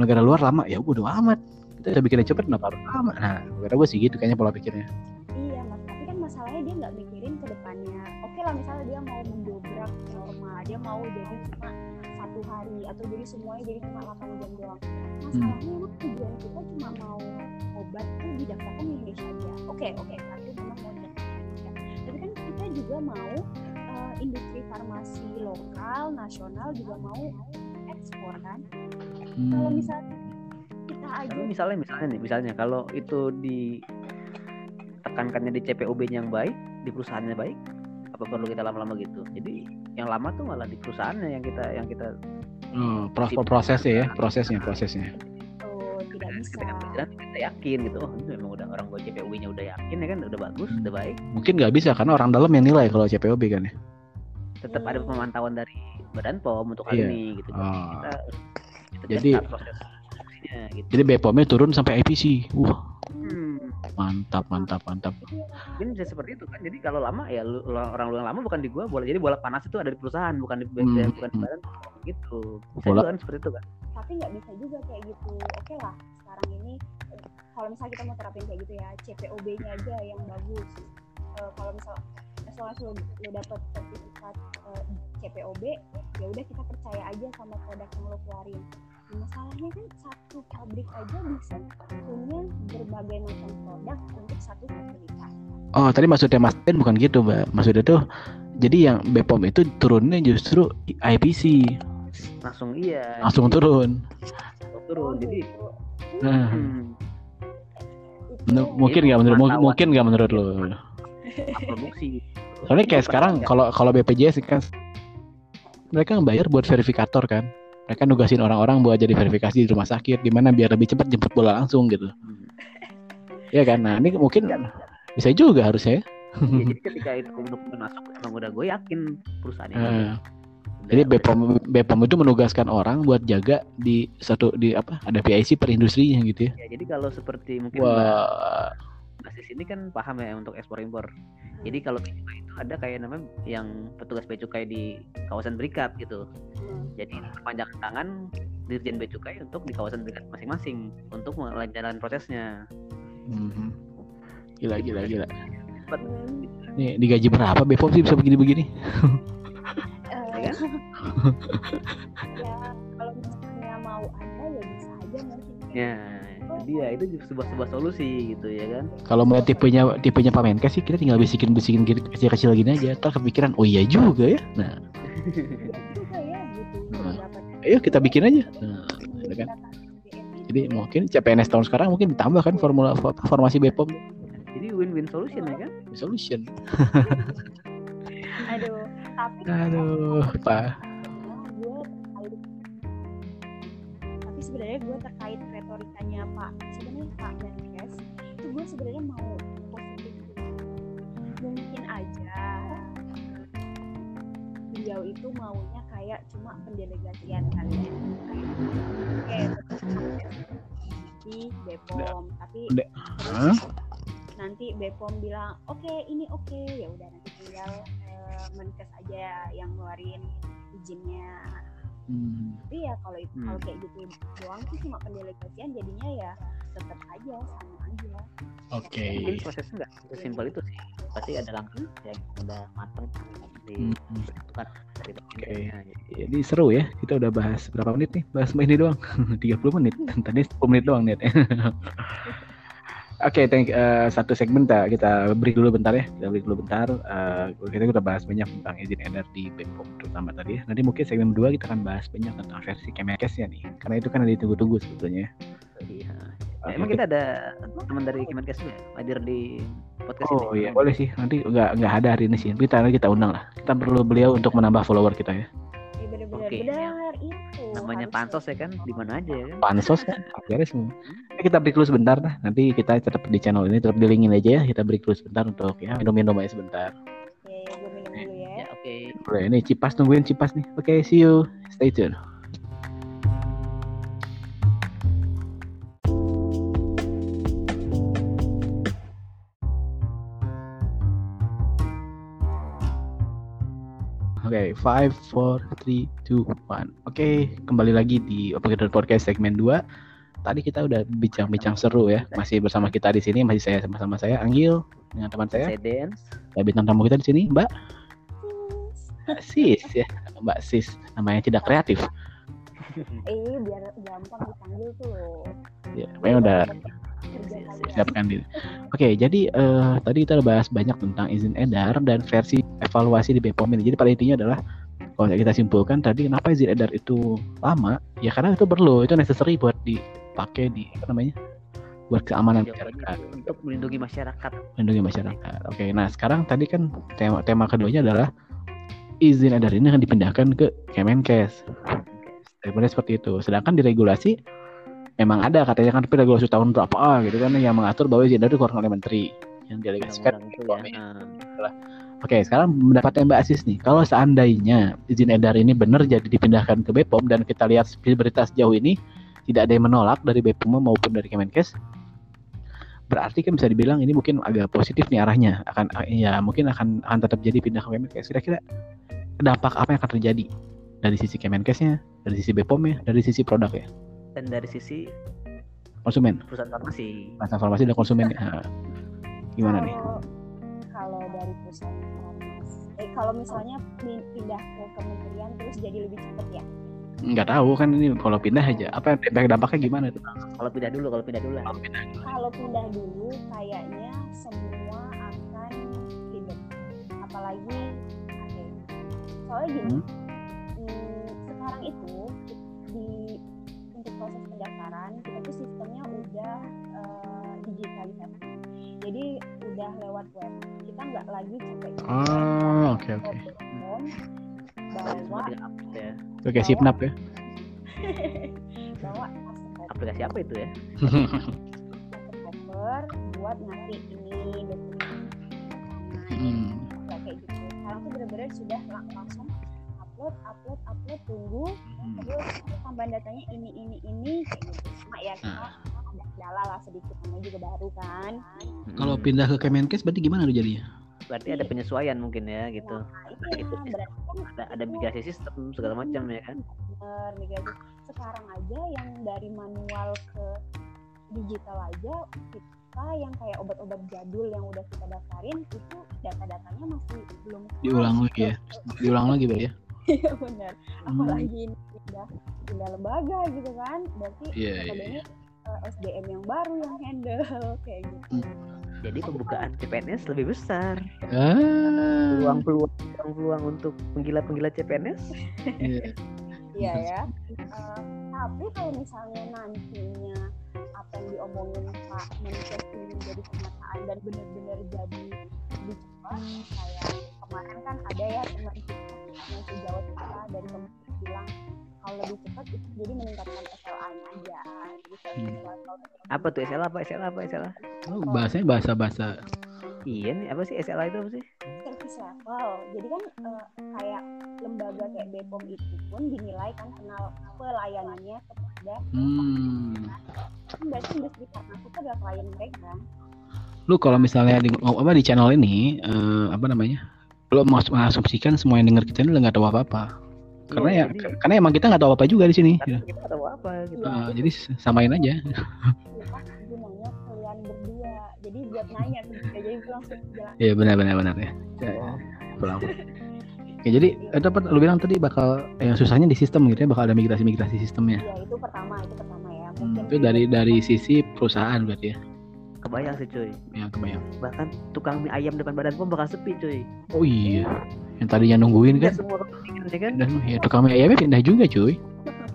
negara luar lama ya udah amat. Kita udah bikinnya cepet kenapa harus lama? Nah, negara gue sih gitu kayaknya pola pikirnya. Iya, mas. Tapi kan masalahnya dia nggak mikirin ke depannya. Oke lah, misalnya dia mau mendobrak norma, dia mau jadi cuma satu hari atau jadi semuanya jadi cuma 8 jam doang. Masalahnya emang tujuan kita cuma mau obat tuh didaftarkan di Indonesia aja. Oke, oke, satu memang mau didaftarkan di Indonesia. Tapi kan kita juga mau eh, industri farmasi lokal, nasional juga mau ekspor kan. Kalau Hmm. misalnya kita aja tapi misalnya misalnya nih misalnya kalau itu ditekankannya di CPOB-nya yang baik di perusahaannya baik apa perlu kita lama-lama gitu jadi yang lama tuh malah di perusahaannya yang kita yang kita Oh, pro- prosesnya ya, prosesnya, prosesnya. tuh tidak bisa. ketika berjalan kita yakin gitu oh ini memang udah orang buat CPOB-nya udah yakin ya kan udah bagus Hmm. udah baik Mungkin nggak bisa karena orang dalam yang nilai kalau CPOB kan ya. tetap ada Hmm. pemantauan dari Badan POM untuk hal Iya. ini gitu Oh. kita, kita Jadi- catat proses produksinya gitu Jadi BPOM-nya turun sampai IPC. Wah, Hmm. mantap, mantap, mantap. Mungkin bisa seperti itu kan. Jadi kalau lama ya lu, orang lu yang lama bukan di gua bola. Jadi bola panas itu ada di perusahaan, bukan di Hmm. bukan di badan gitu. Bisa Bola- juga kan seperti itu kan. tapi nggak bisa juga kayak gitu oke lah sekarang ini kalau misalnya kita mau terapin kayak gitu ya CPOB-nya aja yang bagus Eh, kalau misal as long as lo, lo dapet sertifikat eh, CPOB ya udah kita percaya aja sama produk yang lo keluarin masalahnya kan satu pabrik aja bisa punya berbagai macam produk untuk satu sertifikat Oh, tadi maksudnya Mas Den bukan gitu, Mbak. Maksudnya tuh jadi yang BPOM itu turunnya justru IPC, Langsung iya. langsung jadi turun. langsung turun. Jadi. Nah, hmm, menur- mungkin nggak menurut mu- pemantauan. mungkin nggak menurut lo? produksi. Soalnya kayak sekarang kalau kalau BPJS kan mereka ngebayar buat verifikator kan. Mereka nugasin orang-orang buat jadi verifikasi di rumah sakit gimana biar lebih cepat jemput bola langsung gitu. Hmm. Ya kan? Nah, ini mungkin bisa juga harusnya ya. Jadi ketika itu dokumen masuk emang udah gue yakin perusahaan ini. Eh, udah- Jadi BPOM BPOM itu menugaskan orang buat jaga di satu di apa? Ada PIC per industrinya gitu ya. Ya, jadi kalau seperti mungkin Mbak Wah, Basis ini kan paham ya untuk ekspor impor. Jadi kalau bea cukai itu ada kayak namanya yang petugas bea cukai di kawasan berikat gitu. Hmm. Jadi panjang tangan dirjen bea cukai untuk di kawasan berikat masing-masing untuk melancarkan prosesnya. mhm. gila gila gila. Cepat. Hmm. Nih digaji berapa BPOM sih bisa begini-begini? Eh, Ya kan? ya kalau misalnya mau ada ya bisa aja mungkin Ya, jadi ya itu juga sebuah sebuah solusi gitu ya kan. Kalau melihat tipenya tipenya Pak Menkes sih kita tinggal bisikin-bisikin gitu kecil-kecil gini aja. Ntar kepikiran, oh iya juga ya. Nah, ya ya beberapa ayo kita bikin aja nah, gitu kan. jadi mungkin CPNS tahun sekarang mungkin ditambah kan formula formasi Bepom jadi win-win solution ya kan solution aduh tapi aduh pak tapi sebenarnya gue terkait retorikanya Pak sebenarnya Pak Menkes itu gue sebenarnya mau positif mungkin aja beliau itu maunya kayak cuma pendelegasian kali ya kayak oke di Bepom tapi terus nanti Bepom bilang oke ini oke. Ya udah nanti tinggal eh, Menkes aja yang ngeluarin izinnya Hmm. tapi ya kalau itu Hmm. kalau kayak gitu doang sih cuma pendelegasian jadinya ya tetap aja sama aja oke mungkin prosesnya nggak sesimpel itu sih pasti ada langkah yang udah mateng di Hmm. bukan dari Oke. Nah, Jadi seru ya, kita udah bahas berapa menit nih? Bahas ini doang, 30 menit. Tadi 10 menit doang nih. Oke, thank eh, satu segmen kita, kita break dulu bentar ya. Kita break dulu bentar. Eh, kita udah bahas banyak tentang izin edar di Bepom terutama tadi ya. Nanti mungkin segmen kedua kita akan bahas banyak tentang versi Kemenkesnya nih. Karena itu kan ada ditunggu-tunggu sebetulnya. ya. iya. Oke, emang kita ada teman dari Kemenkes nggak hadir di podcast ini Oh iya boleh sih. Nanti nggak nggak ada hari ini sih. Kita nanti kita undang lah. Kita perlu beliau untuk menambah follower kita ya. ya bener-bener Oke. benar itu namanya pansos ya kan di mana aja ya kan Pansos kan, beres semua. Oke, kita break dulu sebentar nah. Nanti kita tetap di channel ini tetap dilingin aja ya. Kita break dulu sebentar untuk ya minum-minum aja sebentar. ya, ya gue minum dulu ya ya oke Boleh, ini Cipas nungguin Cipas nih. Oke, see you. Stay tune. Oke, five, four, three, two, one. Oke, kembali lagi di Operator Podcast segmen 2. Tadi kita udah bincang-bincang seru ya. Masih bersama kita di sini, masih saya sama-sama saya Anggil dengan teman saya. saya Dance Ya, bintang tamu kita di sini, Mbak Sis ya, Mbak Sis. Namanya tidak kreatif. eh biar gampang dipanggil tuh Ya, pokoknya udah siapkan diri. Oke, jadi eh, tadi kita udah bahas banyak tentang izin edar dan versi evaluasi di BPOM ini. Jadi pada intinya adalah kalau kita simpulkan tadi kenapa izin edar itu lama? Ya karena itu perlu, itu necessary buat dipakai di apa namanya? buat keamanan jawabannya masyarakat, untuk melindungi masyarakat melindungi masyarakat. Oke, nah sekarang tadi kan tema tema keduanya adalah izin edar ini akan dipindahkan ke Kemenkes. Sebenarnya seperti itu. Sedangkan di regulasi emang ada katanya kan tapi regulasi tahun berapa gitu kan yang mengatur bahwa itu keluar oleh menteri yang delegasikan. undang-undang itu ya Nah, Oke, sekarang pendapatnya Mbak Asis nih. Kalau seandainya izin edar ini benar jadi dipindahkan ke BPOM dan kita lihat berita sejauh ini tidak ada yang menolak dari BPOM maupun dari Kemenkes, berarti kan bisa dibilang ini mungkin agak positif nih arahnya. Akan ya mungkin akan akan tetap jadi pindah ke Kemenkes. Kira-kira dampak apa yang akan terjadi dari sisi Kemenkesnya, dari sisi BPOM-nya, dari sisi produknya, dan dari sisi konsumen, perusahaan farmasi transformasi dan konsumen. Nah, gimana nih? Kalau- kalau dari perusahaan farmasi eh kalau misalnya pin- pindah ke kementerian terus jadi lebih cepat ya Nggak tahu kan ini kalau pindah aja. Apa yang dampaknya gimana tuh? kalau pindah dulu kalau pindah dulu lah Kalau pindah. kalau pindah dulu kayaknya semua akan ribet apalagi oke soalnya gini Hmm. hmm, sekarang itu udah lewat web. Kita nggak lagi capek Oh, oke oke. bawa ya. Oke, sipnap ya. bawa aplikasi apa itu ya? Koper buat ngasih ini dokumen. Hmm. kayak gitu. Sekarang tuh bener-bener sudah lang- langsung upload upload upload tunggu. Terus tambahan datanya ini ini ini. Kayak gitu kendala lah sedikit namanya juga baru kan Kalau Hmm. pindah ke Kemenkes berarti gimana tuh jadinya? berarti ada penyesuaian mungkin ya gitu nah itu kan ada ada migrasi sistem segala macam ya kan bener migrasi sekarang aja yang dari manual ke digital aja kita yang kayak obat-obat jadul yang udah kita daftarin itu data-datanya masih belum Diulang lagi ya? Diulang lagi berarti ya? iya benar Hmm. apalagi ini pindah pindah lembaga gitu kan berarti Iya, iya, notabene, eh, SDM yang baru yang handle kayak gitu. Jadi pembukaan CPNS lebih besar. Ah, peluang peluang peluang untuk penggila penggila CPNS iya. Iya ya. Eh, tapi kalau misalnya nantinya apa yang diomongin Pak Menkes ini jadi kenyataan dan benar-benar jadi cepat kayak kemarin kan ada ya teman kita yang sejawat kita dari pemerintah bilang kalau lebih cepat itu jadi meningkatkan SLA-nya aja jadi Hmm. Apa tuh SLA apa SLA apa SLA? Oh, bahasanya bahasa-bahasa Iya nih apa sih SLA itu apa sih? service level jadi kan eh, kayak lembaga kayak Bepom itu pun dinilai kan kenal pelayanannya kepada hmm. kan berarti industri farmasi itu adalah klien mereka lu kalau misalnya di oh, apa di channel ini eh, apa namanya lu mau mengasumsikan semua yang denger kita ini nggak tahu apa-apa karena Iya, ya jadi- karena emang kita nggak tahu apa juga di sini Karena kita nggak tahu apa gitu. Eh, jadi samain aja lupa gunanya kalian berdua jadi buat nanya tuh jadi langsung jalan Iya benar benar benar ya. Ya, ya. Pulang. Ya, jadi itu apa lu bilang tadi bakal yang susahnya di sistem gitu ya bakal ada migrasi migrasi sistemnya. ya itu pertama itu pertama ya Hmm, mungkin itu dari dari sisi perusahaan berarti ya. Kebayang sih cuy. Ya kebayang. Bahkan tukang mie ayam depan badan pom bakal sepi cuy. Oh iya. Yang tadinya nungguin kan. semua ya kan. Dan ya tukang mie ayamnya pindah juga cuy.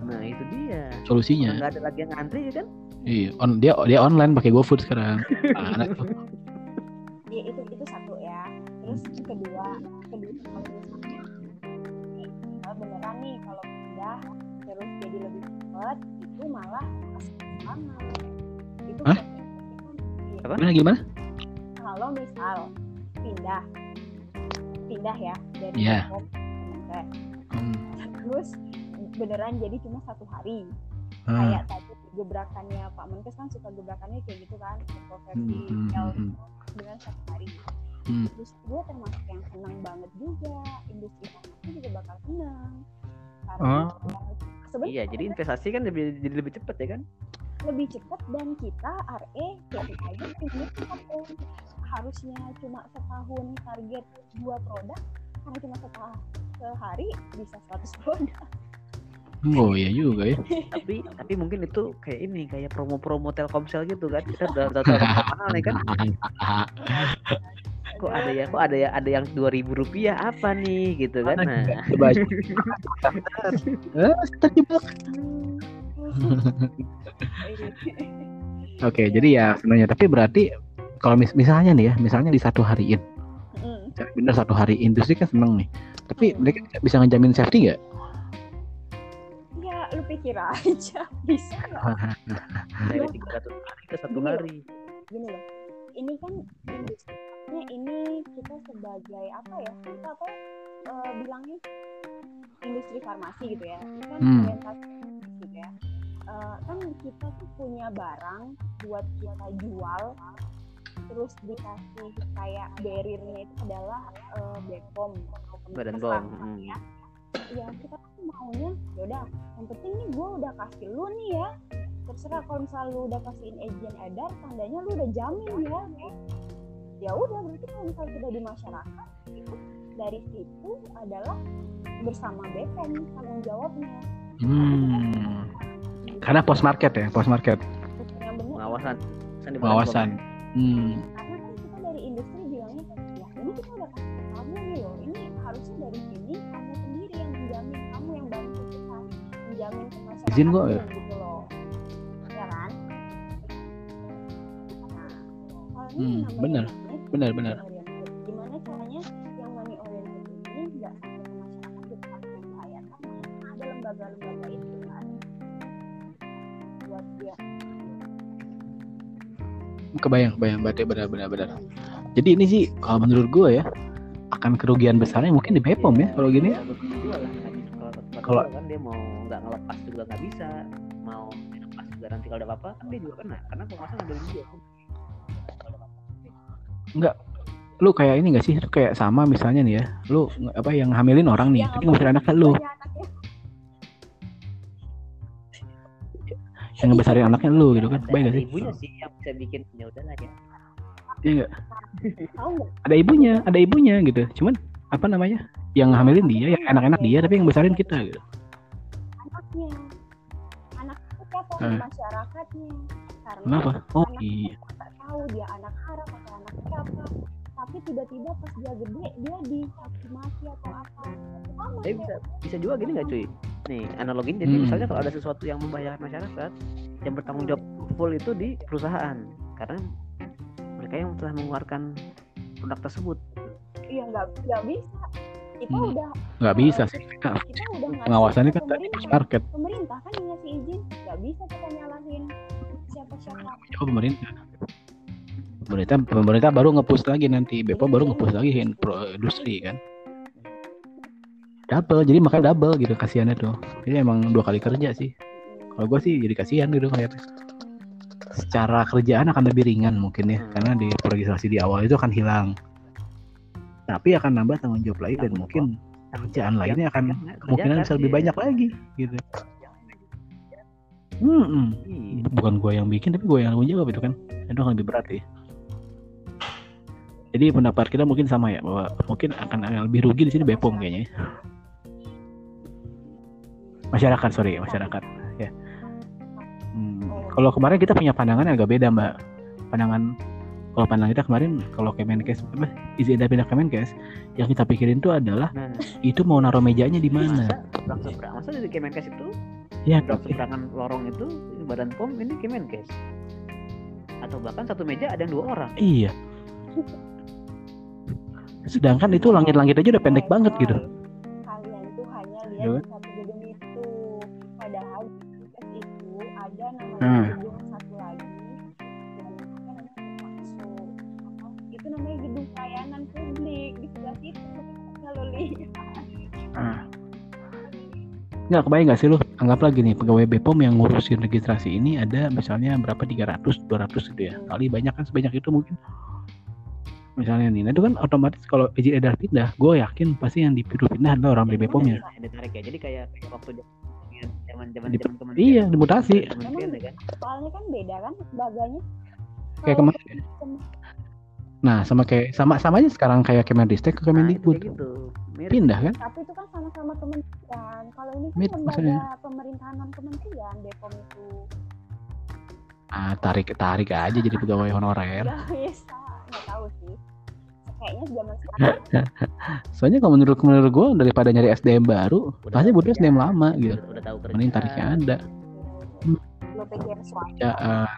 Nah itu dia. Solusinya. Nggak ada lagi yang ngantri ya kan? Iya, on, dia dia online pakai GoFood sekarang. Mana tuh? ya itu itu satu ya terus yang kedua kedua kalau misalnya nih, kalau beneran nih kalau pindah terus jadi lebih cepat itu malah semangat itu Hah? Apa? Gimana gimana? kalau misal pindah pindah ya dari Iya. Depok ke. Hmm. terus beneran jadi cuma satu hari Ah. kayak tadi gebrakannya Pak Menkes kan suka gebrakannya kayak gitu kan kontroversi Hmm, hmm, L hmm, beneran satu hari Hmm. terus gue termasuk yang senang banget juga industri farmasi juga bakal senang karena Oh. Sebenarnya Iya jadi investasi kan lebih jadi lebih cepet ya kan? lebih cepat dan kita RE kayak kita aja ini cepat harusnya cuma setahun target dua produk karena cuma setahun sehari bisa 100 produk Oh iya juga ya. tapi tapi mungkin itu kayak ini kayak promo-promo Telkomsel gitu kan kita udah udah tahu mahal nih kan kok ada ya kok ada ya ada yang dua ribu rupiah apa nih gitu kan nah Coba. Eh, terjebak. Oke, jadi ya sebenarnya tapi berarti kalau mis- misalnya nih ya, misalnya di satu hariin, Mm. bener satu hari industri kan seneng nih. Tapi mereka bisa ngejamin safety nggak? ya lu pikir aja bisa nggak dari tiga ratus hari ke satu hari gini loh ini kan industrinya ini kita sebagai apa ya? Kita apa eh, bilangnya industri farmasi gitu ya. Ini kan Hmm. orientasi gitu ya. Eh, kan kita tuh punya barang buat kita jual terus dikasih kayak barriernya itu adalah eh, Bepom badan bom hmm. ya. Ya kita tuh maunya yaudah yang penting nih gue udah kasih lu nih ya. Terserah kalau misalnya lu udah kasihin izin edar tandanya lu udah jamin ya ya udah berarti kalau misalnya sudah di masyarakat itu dari situ adalah bersama BPOM tanggung jawabnya Hmm. Karena post market ya, post market pengawasan Kan pengawasan. Hmm. karena kan kita dari industri bilangnya ya ini kita udah kasih kamu nih loh ini harusnya dari sini kamu sendiri yang menjamin kamu yang bantu kita menjamin ke masyarakat Izin kok ya? gitu loh ya kan nah Hmm, namanya benar. money Benar, oriented. gimana caranya yang money oriented ini nggak sampai ke masyarakat jadi sampai membahayakan ada lembaga-lembaga itu kan buat dia Kebayang, kebayang, berarti benar-benar benar. Jadi ini sih kalau menurut gue ya akan kerugian besarnya mungkin di Bepom ya kalau gini. Ya, lah. Kalau kan dia mau nggak ngelepas juga nggak bisa, mau dilepas juga nanti kalau ada apa-apa kan dia juga kena karena penguasa ngambilin dia. Lu kayak ini gak sih? Lu kayak sama misalnya nih ya. Lu apa yang hamilin orang nih, Yang tapi ngebesarin anaknya lu. Anaknya. Yang ngebesarin anaknya lu gitu kan. Ada, Baik gak sih? ibunya sih yang bisa bikin ya udahlah ya. Iya enggak? Ada ibunya, ada ibunya gitu. Cuman apa namanya? Yang hamilin dia, yang enak-enak dia tapi yang besarin kita gitu. anaknya anak itu siapa Eh. masyarakatnya karena Kenapa? Oh iya. tahu dia anak haram siapa. Tapi tiba-tiba pas dia gede dia dicaci maki atau apa. Sama Tapi bisa bisa juga gini nggak cuy? nih analoginya jadi Hmm. misalnya kalau ada sesuatu yang membahayakan masyarakat yang bertanggung jawab full itu di perusahaan. Karena mereka yang telah mengeluarkan produk tersebut. Iya nggak nggak bisa. Kita Hmm. udah nggak bisa sih. Kita udah ngasih pengawasannya kan tadi pemerintah. market. Pemerintah kan yang ngasih izin. Nggak bisa kita nyalahin siapa siapa coba pemerintah pemerintah pemerintah baru ngepush lagi nanti. Bepom baru ngepush lagi industri kan? Double jadi makanya double gitu kasihannya tuh. Jadi emang dua kali kerja sih. Kalau gue sih jadi kasihan gitu kayak secara kerjaan akan lebih ringan mungkin ya Hmm. karena di registrasi di awal itu akan hilang. Tapi akan nambah tanggung jawab lain dan mungkin kerjaan lainnya akan kemungkinan bisa lebih iya. banyak lagi gitu. Hmm, hmm. Iya. bukan gue yang bikin tapi gue yang tanggung jawab itu kan. Itu akan lebih berat ya jadi pendapat kita mungkin sama ya bahwa mungkin akan akan lebih rugi di sini Bepom kayaknya. Ya. masyarakat sorry masyarakat ya. Hmm, kalau kemarin kita punya pandangan yang agak beda mbak. Pandangan kalau pandangan kita kemarin kalau Kemenkes apa izin pindah pindah Kemenkes yang kita pikirin itu adalah Nah, itu mau naruh mejanya di mana. Masa masa di Kemenkes itu? Ya seberangan lorong itu badan pom ini Kemenkes. Atau bahkan satu meja ada yang dua orang. Iya sedangkan itu langit-langit aja udah pendek banget gitu. Kalian tuh hanya lihat Iya. satu gedung itu. Padahal di itu ada namanya Hmm. gedung satu lagi itu namanya gedung pelayanan publik. Di sebelah situ. Kalau lihat. Ah. Nggak kebayang nggak sih lu? Anggap lagi nih pegawai Bepom yang ngurusin registrasi ini ada misalnya berapa? 300 200 gitu ya. Kali banyak kan sebanyak itu mungkin misalnya nih nah itu kan otomatis kalau izin edar pindah gue yakin pasti yang dipindah pindah adalah orang dari Bepomnya yang ditarik ya. Jadi kayak waktu zaman zaman zaman iya dimutasi. kementerian ya kan? soalnya kan beda kan lembaganya kayak Kalau kemarin. Nah sama kayak sama sama aja sekarang kayak Kemendistek ke nah, Kemendikbud. kayak gitu. Mirip. Pindah kan? Tapi itu kan sama-sama kementerian. Kalau ini kan Mit, lembaga maksudnya. pemerintahan non kementerian Bepom itu. Ah tarik tarik aja jadi pegawai honorer. Nggak bisa nggak tahu sih. Kayaknya zaman sekarang soalnya kalau menurut menurut gue daripada nyari SDM baru Udah pasti butuh SDM lama gitu. Udah, udah tahu kerja mending tariknya ada. Lo pikir ya eh,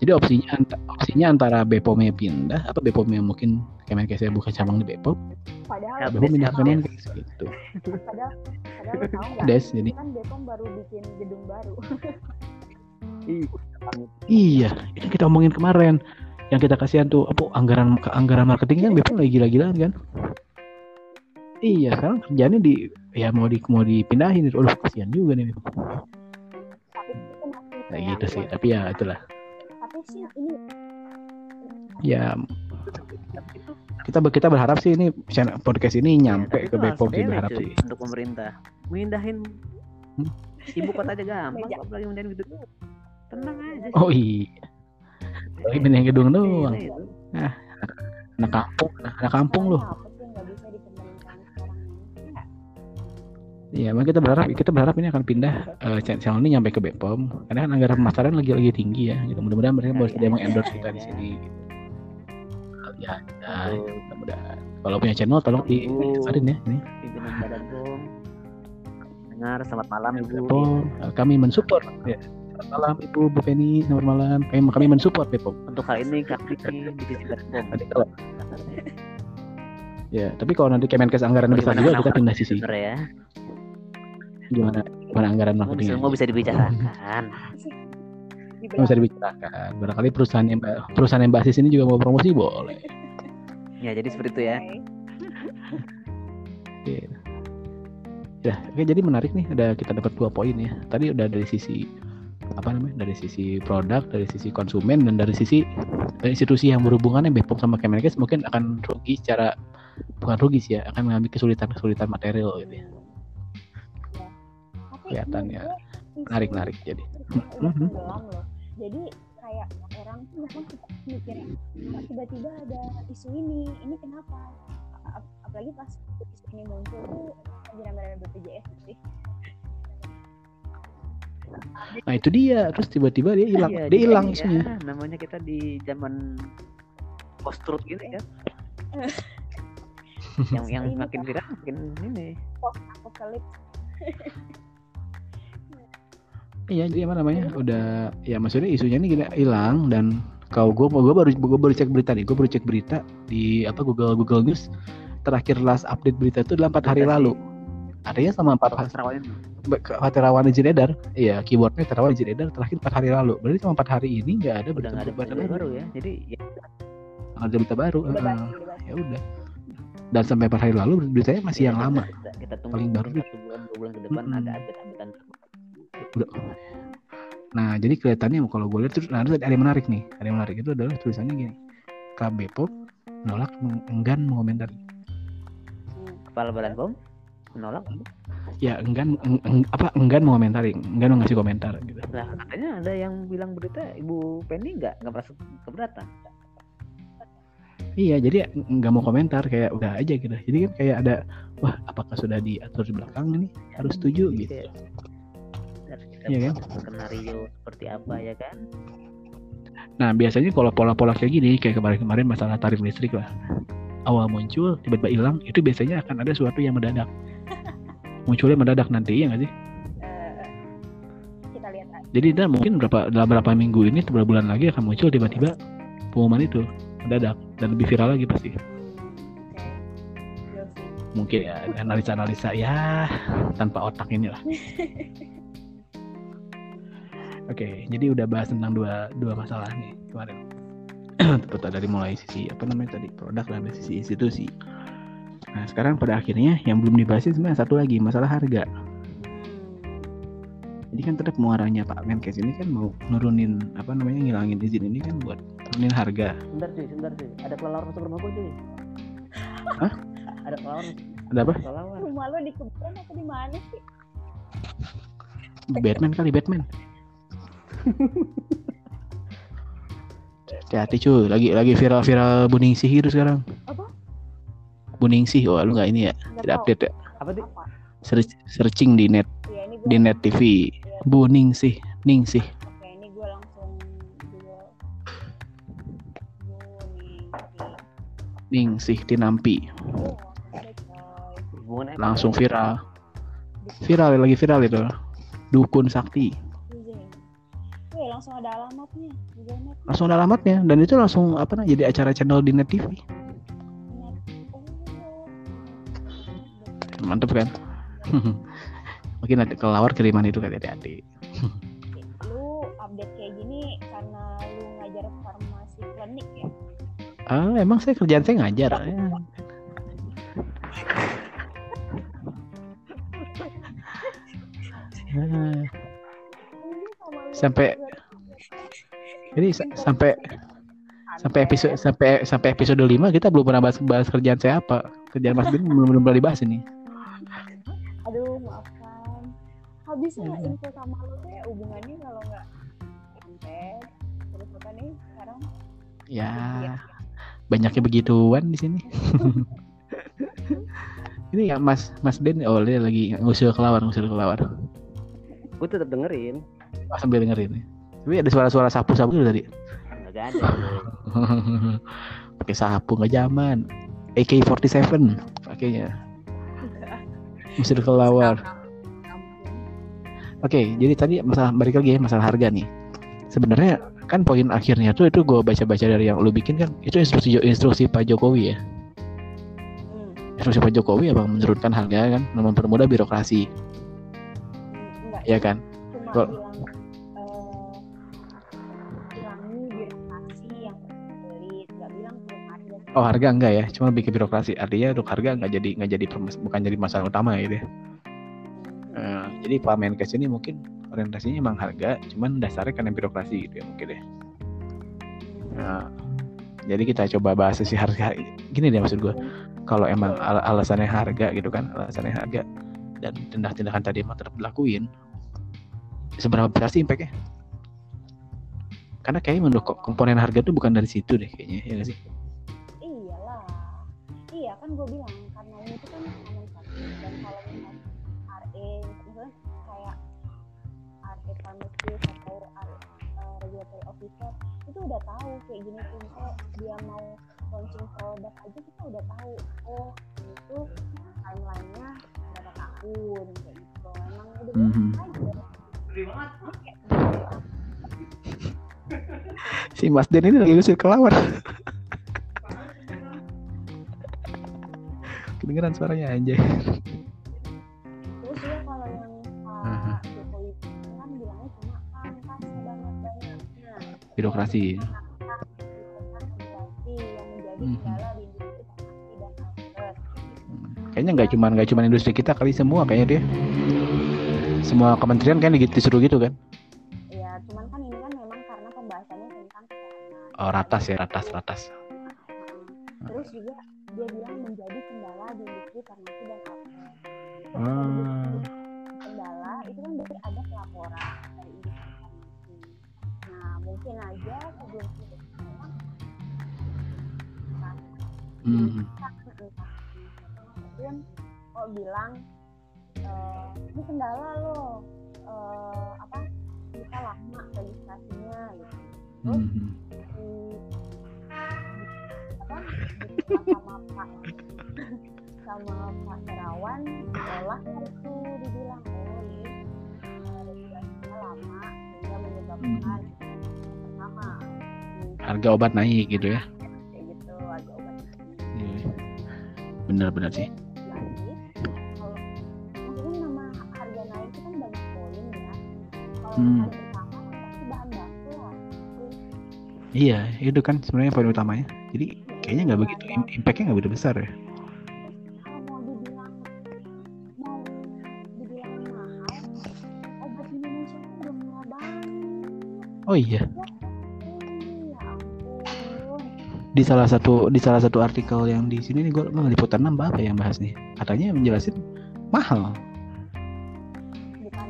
jadi opsinya ant- opsinya antara Bepomnya pindah apa Bepomnya mungkin Kemenkesnya buka cabang di Bepom? Padahal Bepom pindah. Kemenkes gitu. Padahal padahal lo tahu nggak? Des jadi. Kan Bepom baru bikin gedung baru. Iya itu kita omongin kemarin yang kita kasihan tuh apa anggaran anggaran marketing kan Bepom lagi gila-gilaan kan? Iya sekarang kerjanya di ya mau di mau dipindahin itu. Aduh kasihan juga nih. Kayak gitu sih tapi ya itulah. Tapi sih ini ya kita kita berharap sih ini podcast ini nyampe Tapi ke Bepom sih berharap cuy, sih. untuk pemerintah. Mindahin Hmm? ibu kota aja gampang apalagi mindahin gitu tenang aja sih. oh iya Lagi pindah gedung Iya, doang itu. anak kampung anak kampung loh apa sih yang nggak bisa di pemerintahan sekarang ini Ya, Iya, kita berharap kita berharap ini akan pindah eh, channel ini nyampe ke Bepom karena kan anggaran pemasaran lagi lagi tinggi ya. Gitu. Mudah-mudahan mereka Kali bisa mengendorse kita di sini. Gitu. Ya, ya, Betul. mudah-mudahan. Kalau punya channel tolong di disebarin ya ini. dengar selamat malam ibu Bepom, kami mensupport. Ya. Selamat malam Ibu Bu Penny, selamat malam. Kami kami mensupport Bepom. untuk hal ini kami di divisi badan pom Nanti kalau Ya, tapi kalau nanti Kemenkes anggaran besar juga kita pindah sisi. Ya Gimana gimana anggaran bisa, marketingnya? semua bisa dibicarakan bisa dibicarakan. Barangkali perusahaan yang perusahaan yang basis ini juga mau promosi boleh. ya jadi seperti itu ya Oke. Ya, oke jadi menarik nih. Ada kita dapat dua poin ya. Tadi udah dari sisi apa namanya? Dari sisi produk, dari sisi konsumen dan dari sisi dari institusi yang berhubungan yang Bepom sama Kemenkes mungkin akan rugi secara bukan rugi sih ya, akan mengalami kesulitan-kesulitan material gitu ya. Kelihatan ya. Menarik-menarik jadi. Mhm. tenggelam loh. Jadi kayak orang tuh memang mikirnya "Kok tiba-tiba ada isu ini, ini kenapa? Ap- Apalagi pas isu ini muncul tuh lagi rame-rame BPJS sih. Nah, itu dia. Terus tiba-tiba dia hilang. Iya, dia hilang ini isunya. ya, namanya kita di zaman post truth gini kan yang yang Ini makin kan viral makin ini Post apokalips. Iya, jadi apa namanya? Udah ya maksudnya isunya ini gini hilang dan kau gue gue baru gue baru cek berita nih, gue baru cek berita di apa Google Google News terakhir last update berita itu adalah empat hari lalu. Artinya sama empat hari itu. terawan izin edar, iya keywordnya terawan izin edar terakhir empat hari lalu. Berarti sama empat hari ini nggak ada berita ada berita baru. baru ya jadi ya ada berita baru. Basi. Ya udah. Dan sampai empat hari lalu beritanya masih yang kita- lama. kita, kita tunggu Paling baru satu bulan dua bulan ke depan Mm-mm. ada update Udah. Nah, jadi kelihatannya kalau gue lihat terus nah, ada yang menarik nih. Ada yang menarik itu adalah tulisannya gini. KB Pop menolak enggan mengomentari. Hmm. kepala badan pom menolak Ya, enggan eng- eng- apa enggan mengomentari, enggan ngasih komentar gitu. lah katanya ada yang bilang berita ibu Penny nggak nggak merasa keberatan Iya, jadi nggak mau komentar kayak udah aja gitu. Jadi kan kayak ada wah, apakah sudah diatur di belakang ini? Harus setuju Jadi gitu. Iya kan? buat skenario seperti apa ya kan Nah, biasanya kalau pola-pola kayak gini kayak kemarin-kemarin masalah tarif listrik lah. Awal muncul, tiba-tiba hilang, itu biasanya akan ada sesuatu yang mendadak. Munculnya mendadak nanti, ya nggak sih? Eh, kita lihat aja. Jadi dan mungkin berapa dalam berapa minggu ini beberapa bulan lagi akan muncul tiba-tiba pengumuman itu mendadak dan lebih viral lagi pasti. Hmm. Mungkin ya analisa-analisa ya tanpa otak inilah. Oke, jadi udah bahas tentang dua dua masalah nih kemarin. Tentu dari mulai sisi apa namanya tadi produk dan dari sisi institusi. Nah sekarang pada akhirnya yang belum dibahas itu sebenarnya satu lagi masalah harga. Jadi kan tetap muaranya Pak Menkes ini kan mau nurunin apa namanya ngilangin izin ini kan buat nurunin harga. sebentar cuy sebentar cuy ada kelelawar masuk rumah gue cuy Hah? ada kelelawar Ada apa? kelelawar Rumah lo di kebun atau di mana sih? Batman kali Batman. Hati-hati cuy, lagi lagi viral-viral Buningsih gitu sekarang. Apa? Buningsih, oh lu nggak ini ya? Nggak Tidak tahu. update ya? apa tuh? Search- searching di net Ya di net TV. Buningsih, Ningsih. Oke ini gue langsung Google. Gue nih. Ningsih Tinampi. Oh? Langsung viral. Viral lagi viral itu. Dukun Sakti. Langsung ada alamatnya. Google Map. Langsung ada alamatnya dan itu langsung apa namanya jadi acara channel di net TV. Mantep kan? Mungkin ada kelawar kiriman itu kan hati-hati. Lu update kayak gini karena lu ngajar farmasi klinik ya? Ah, emang saya kerjaan saya ngajar. Ya. Sampai-. Jadi sa- sampai sampai episode sampai sampai episode 5 kita belum pernah bahas, bahas kerjaan saya apa. Kerjaan Mas Bin belum belum pernah dibahas ini. Aduh maafkan. Habisnya Hmm. info sama lu tuh ya hubungannya kalau nggak konten terus apa nih sekarang? Ya, Iya. banyaknya begituan di sini. ini ya Mas Mas Den oh dia lagi ngusul kelawar ngusul kelawar. gue tetap dengerin Oh, sambil dengerin. Tapi ada suara-suara sapu-sapu dulu tadi. nggak ada Pakai sapu nggak zaman. AK47 pakainya. Ngusil kelawar. Oke, jadi tadi masalah balik lagi ya masalah harga nih. Sebenarnya kan poin akhirnya tuh itu gue baca-baca dari yang lu bikin kan itu instruksi instruksi Pak Jokowi ya. Hmm. Instruksi Pak Jokowi emang menurunkan harga kan, mempermudah birokrasi, Enggak, ya kan? cuma Oh harga enggak ya, cuma lebih ke birokrasi. Artinya untuk harga nggak jadi nggak jadi bukan jadi masalah utama gitu ya. Eh, jadi Pak Menkes ini mungkin orientasinya emang harga, cuman dasarnya karena birokrasi gitu ya mungkin deh. Nah, jadi kita coba bahas sisi harga. Gini deh maksud gue, kalau emang al- alasannya harga gitu kan, alasannya harga dan tindak-tindakan tadi emang tetap dilakuin, seberapa besar sih impactnya? Karena kayaknya menurut ko- komponen harga tuh bukan dari situ deh kayaknya, ya nggak sih? Kan gue bilang karena ini tuh kan common sense dan kalau misalnya RE misalnya kayak RE pharmacist atau RE uh, regulatory officer itu udah tahu kayak gini tuh misalnya dia mau launching produk aja kita udah tahu oh ini tuh timelinenya berapa tahun kayak gitu emang udah biasa Mhm. aja Si Mas Den ini lagi ngusir kelawar. Kedengeran suaranya anjay. terus ya kalau yang. Pak Jokowi kan bilangnya cuma pangkas sebanyak-banyaknya Birokrasi. pangkas regulasi yang menjadi Mhm. kendala di industri farmasi dan alkes Kayaknya nggak cuman nggak cuman industri kita kali semua kayaknya dia. Semua kementerian kan disuruh gitu kan. ya cuman kan ini kan memang karena pembahasannya tentang kesehatan Oh, ratas ya, ratas, ratas. Terus juga dia bilang menjadi kendala di industri farmasi dan alkes Ah. kendala itu kan berarti ada pelaporan dari industri farmasi nah mungkin aja sebelum itu memang Hmm. mungkin kok bilang eh, ini kendala loh eh, apa kita lama registrasinya gitu terus Hmm. Sama Pak sama Pak Terawan diolah itu dibilang oh ini eh, registrasinya lama sehingga menyebabkan pertama Harga obat naik gitu ya. kayak gitu harga obat Iya. Bener-bener sih. lagi kalau maksudnya nama harga naik itu kan banyak poin ya kalau Hmm. pasti bahan baku lah Iya, itu kan sebenarnya poin utamanya. Jadi kayaknya nggak begitu, im- impactnya nggak begitu besar ya. Oh iya, di salah satu di salah satu artikel yang di sini nih gue nggak liputan enam apa yang bahas nih. Katanya menjelasin mahal. bukan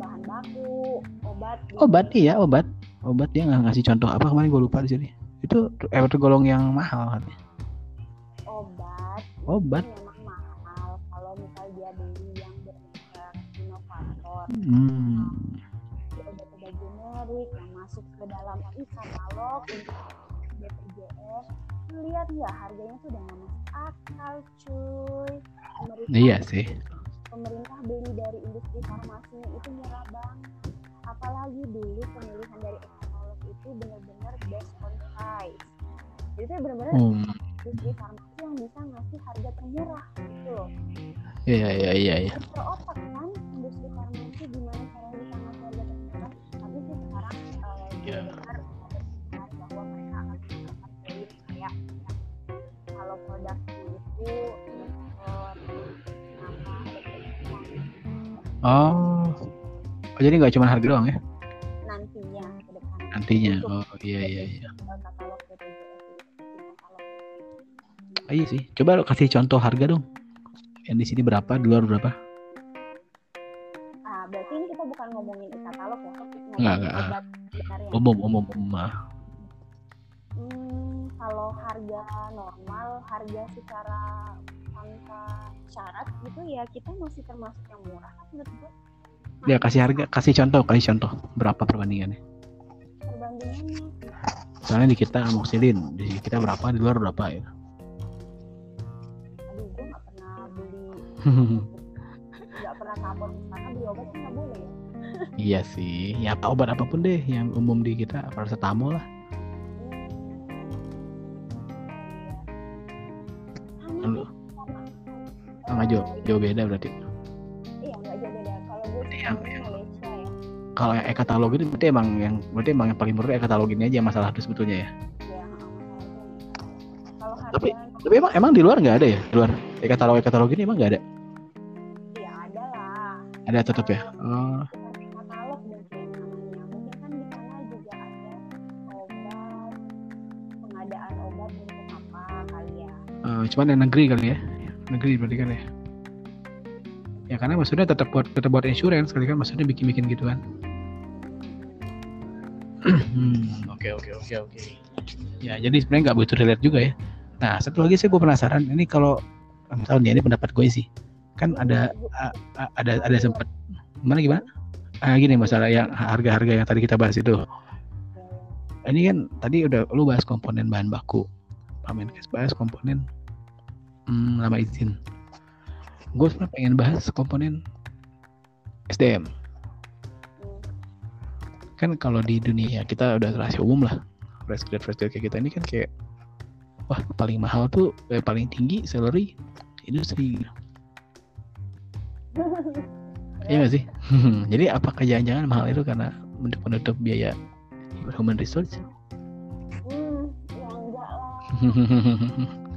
bahan baku obat Obat iya obat, obat dia nggak ngasih contoh apa kemarin gue lupa di sini. Itu eh, tergolong yang mahal katanya. obat Obat. memang mahal kalau misal dia beli yang bermerek inovator Hmm. obat-obat generik yang masuk ke dalam e-katalog untuk BPJS lihat nggak harganya tuh udah nggak masuk akal cuy pemerintah, Iya sih. pemerintah beli dari industri farmasinya itu murah banget apalagi dulu pemilihan dari e-katalog itu benar-benar price jadi itu benar-benar Hmm. industri farmasi yang bisa ngasih harga termurah gitu loh Iya iya iya iya. Dokter otak kan industri farmasi gimana caranya bisa ngasih harga termurah tapi sih sekarang uh, Iya. dengar bahwa mereka akan kayak ya, kalau produk itu Oh. Oh, jadi nggak cuma harga doang ya? nantinya ke depan Nantinya. Oh iya iya iya. Ah, iya sih. Coba lo kasih contoh harga dong. Yang di sini berapa, di luar berapa? ah berarti ini kita bukan ngomongin e-katalog ya ngomongin Nggak, nggak. obat sebenarnya Umum, umum, umum. ah. Hmm, kalau harga normal, harga secara tanpa syarat gitu ya kita masih termasuk yang murah kan menurut gue. Ya kasih harga, kasih contoh, kasih contoh. Berapa perbandingannya? Perbandingannya, Soalnya di kita amoxicillin, di kita berapa, di luar berapa ya? nggak pernah kabur karena beli obat kan nggak boleh ya. iya sih. Ya apa obat apa pun deh yang umum di kita, paracetamol lah. Lalu, sama. ah, nggak jauh, jauh beda berarti. Iya nggak jauh beda. Kalau gue Yang- Malaysia ya. Kalau yang e-katalog itu berarti emang yang berarti emang yang paling murah e-katalog ini aja masalah itu sebetulnya ya. Ya, Tapi- Tapi emang emang di luar nggak ada ya? Di luar e-katalog e-katalog ini emang nggak ada? ya ada lah. Ada tetap ya? Oh, katalog mungkin namanya mungkin kan di sana juga ada obat pengadaan obat untuk apa kali ya eh, cuman yang negeri kali ya? Negeri berarti kan ya? Ya karena maksudnya tetap buat tetap buat insurance kali kan maksudnya bikin-bikin gitu kan. Hmm, oke oke oke oke. Ya jadi sebenarnya nggak begitu relate juga ya. Nah satu lagi sih gue penasaran ini kalau misalnya ini pendapat gue sih kan ada ada ada sempat gimana gimana? Ah gini masalah yang harga-harga yang tadi kita bahas itu. Ini kan tadi udah lu bahas komponen bahan baku, Pak Menkes bahas komponen hmm, nama izin. Gue sebenarnya pengen bahas komponen SDM. Kan kalau di dunia kita udah rahasia umum lah fresh grade fresh grade kayak kita ini kan kayak wah paling mahal tuh eh, paling tinggi salary industri Iya gak sih? Jadi apakah jangan-jangan mahal itu karena untuk menutup biaya human resource? hmm ya enggak lah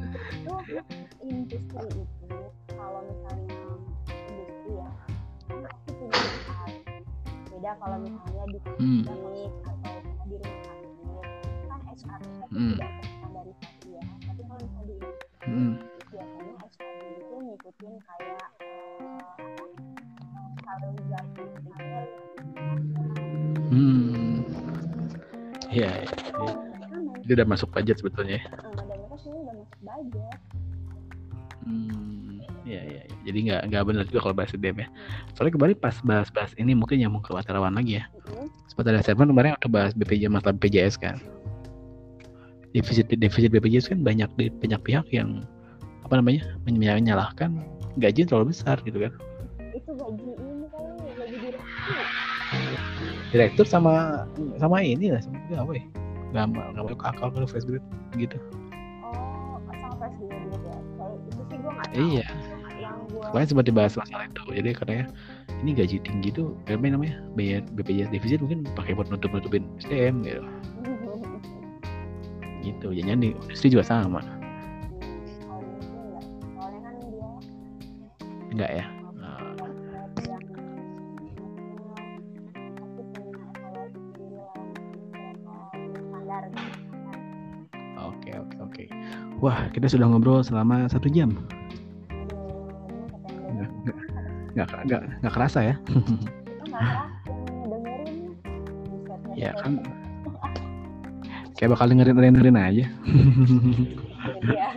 industri itu kalau misalnya industri ya pasti punya beda kalau misalnya di Hmm. klinik atau kita di rumah sakit kan HR Hmm. tidak itu udah masuk budget sebetulnya. ya. eh, dan mereka sebenarnya udah masuk budget Hmm. Iya, iya. iya. Jadi nggak nggak benar juga kalau bahas SDM ya. Soalnya kemarin pas bahas-bahas ini mungkin nyambung ke wartawan lagi ya. Mm-mm. Sempat ada statement kemarin udah bahas BPJS masalah BPJS kan. Defisit defisit BPJS kan banyak di banyak pihak yang apa namanya meny- menyalahkan gaji terlalu besar gitu kan. itu gaji ini kali gaji direksi direktur sama sama ini lah sama apa ya nggak nggak masuk akal kalau fresh grade gitu. Oh sama fresh graduate ya? Kalau itu sih gue nggak tahu. Iya. Yang makanya sempat dibahas masalah itu jadi katanya ini gaji tinggi tuh apa namanya bayar BPJS defisit mungkin pakai buat nutup nutupin SDM gitu. Gitu jangan di industri juga sama. Soalnya kan enggak ya wah kita sudah ngobrol selama satu jam. Nggak nggak nggak nggak nggak kerasa ya. Ya kan. Kayak bakal dengerin dengerin aja. Ya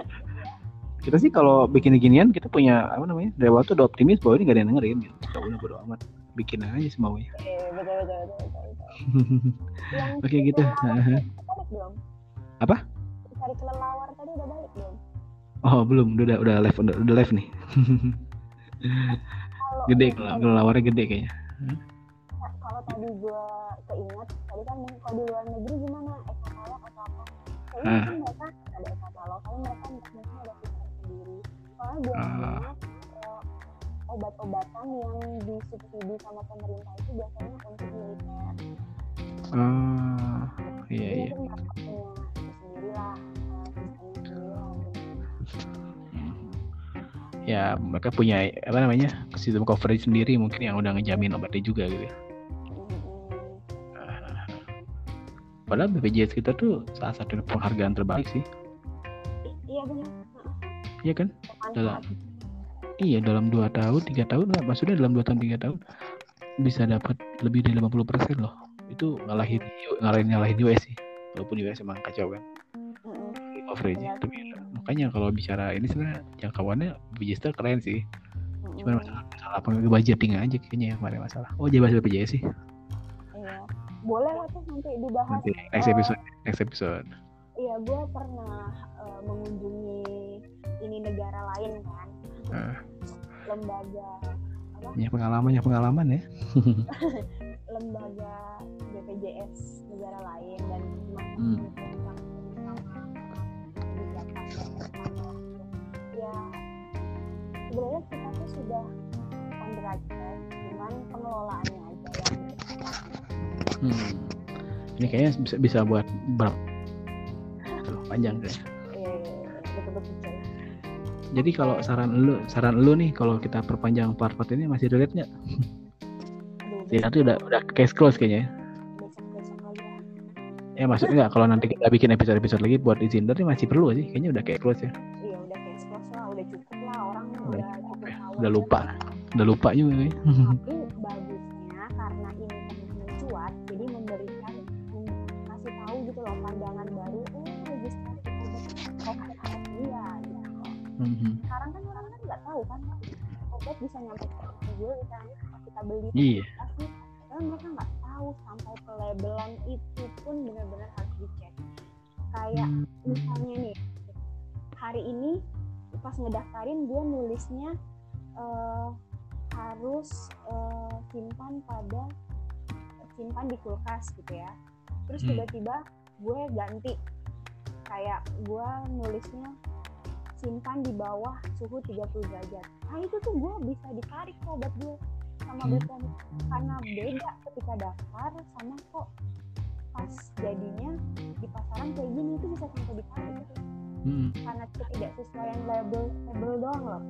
kita sih kalau bikin ginian kita punya apa namanya dari awal tuh udah optimis bahwa ini gak ada yang dengerin gitu. Ya udah bodo amat. Bikin aja semaunya betul betul betul betul, betul. yang oke gitu. balik belum Apa? Cari kelelawar tadi udah balik belum? Oh belum. Udah udah live udah, udah live nih. Kalau gede kalau kalau lawarnya gede kayaknya. Kalau tadi gue keinget tadi kan kalau di luar negeri gimana? Ekatalog atau apa kayaknya Ah. kan mereka ada ekatalog tapi mereka mungkin ada fitur sendiri. Soalnya Ah. biasanya eh, obat-obatan yang disubsidi sama pemerintah itu biasanya untuk militer. Oh iya jadi iya. itu sendiri lah ya mereka punya apa namanya sistem coverage sendiri mungkin yang udah ngejamin obatnya juga gitu ya. Padahal BPJS kita tuh salah satu penghargaan terbaik sih. Iya benar. Iya kan? Dalam iya dalam dua tahun tiga tahun lah maksudnya dalam dua tahun tiga tahun bisa dapat lebih dari 50% loh. Itu ngalahin ngalahin ngalahin US sih walaupun US emang kacau kan. Coverage Iya. tapi makanya kalau bicara ini sebenarnya jangkauannya BPJS tuh keren sih cuma masalah masalah apa budgeting aja kayaknya yang kemarin masalah oh jadi bahas BPJS sih Iya. Boleh lah tuh nanti dibahas. nanti next Eh, episode next episode Iya, gue pernah eh, mengunjungi ini negara lain kan, Ah, lembaga apa? punya pengalaman ya pengalaman ya Lembaga BPJS negara lain dan Hmm. tentang. Ya, sebenarnya kita tuh sudah on the right track, cuman pengelolaannya aja yang hmm. ini kayaknya bisa bisa buat berapa panjang guys eh, betul-betul. jadi kalau saran lu saran lu nih kalau kita perpanjang part-part ini masih relate nggak? Ya nanti udah udah case close kayaknya ya maksudnya nggak? Kalau nanti kita bikin episode-episode lagi buat izin ini masih perlu sih? Kayaknya udah kayak close ya. Iya udah kayak close lah udah cukup lah orang Udah udah cukup ya, tahu udah lupa. udah lupa juga kayaknya tapi bagusnya karena ini kan mencuat jadi memberikan kasih tahu gitu loh pandangan baru oh registrasi obat kok harus iya gitu. Mhm. sekarang kan orang kan nggak tahu kan obat bisa nyampe ke gue kan kita beli Iya. tapi mereka nggak tahu sampai ke labelan itu pun benar-benar harus dicek. Kayak misalnya nih hari ini pas ngedaftarin dia nulisnya eh, harus eh, simpan pada simpan di kulkas gitu ya. Terus Hmm. tiba-tiba gue ganti. Kayak gue nulisnya simpan di bawah suhu 30 derajat. Nah itu tuh gue bisa ditarik kok obat gue sama Hmm. BPOM karena beda ketika daftar sama kok pas jadinya di pasaran kayak gini itu bisa sampai ditarik gitu. Hmm. karena ketidaksesuaian label label doang loh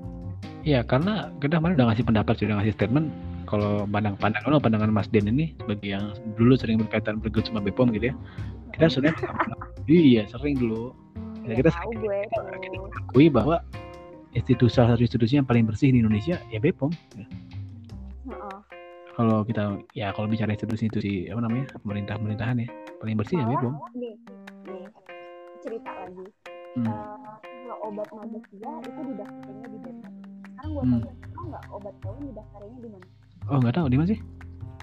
Iya, karena kita kemarin udah ngasih pendapat, sudah ngasih statement. Kalau pandang pandang kalau pandangan Mas Den ini sebagai yang dulu sering berkaitan bergelut sama Bepom gitu ya, kita sudah iya sering dulu. Ya, kita tahu sering gue kita tuh akui bahwa institusi salah satu institusi yang paling bersih di Indonesia ya Bepom. Ya. Kalau kita ya kalau bicara institusi-institusi apa namanya pemerintah pemerintahan ya paling bersih ya malah Bepom. nih nih cerita lagi Hmm. Eh, kalau obat mabuk juga itu didaftarinnya di Bepom sekarang gue Hmm. tanya tau nggak obat daun didaftarinnya di mana Oh nggak tahu di mana sih?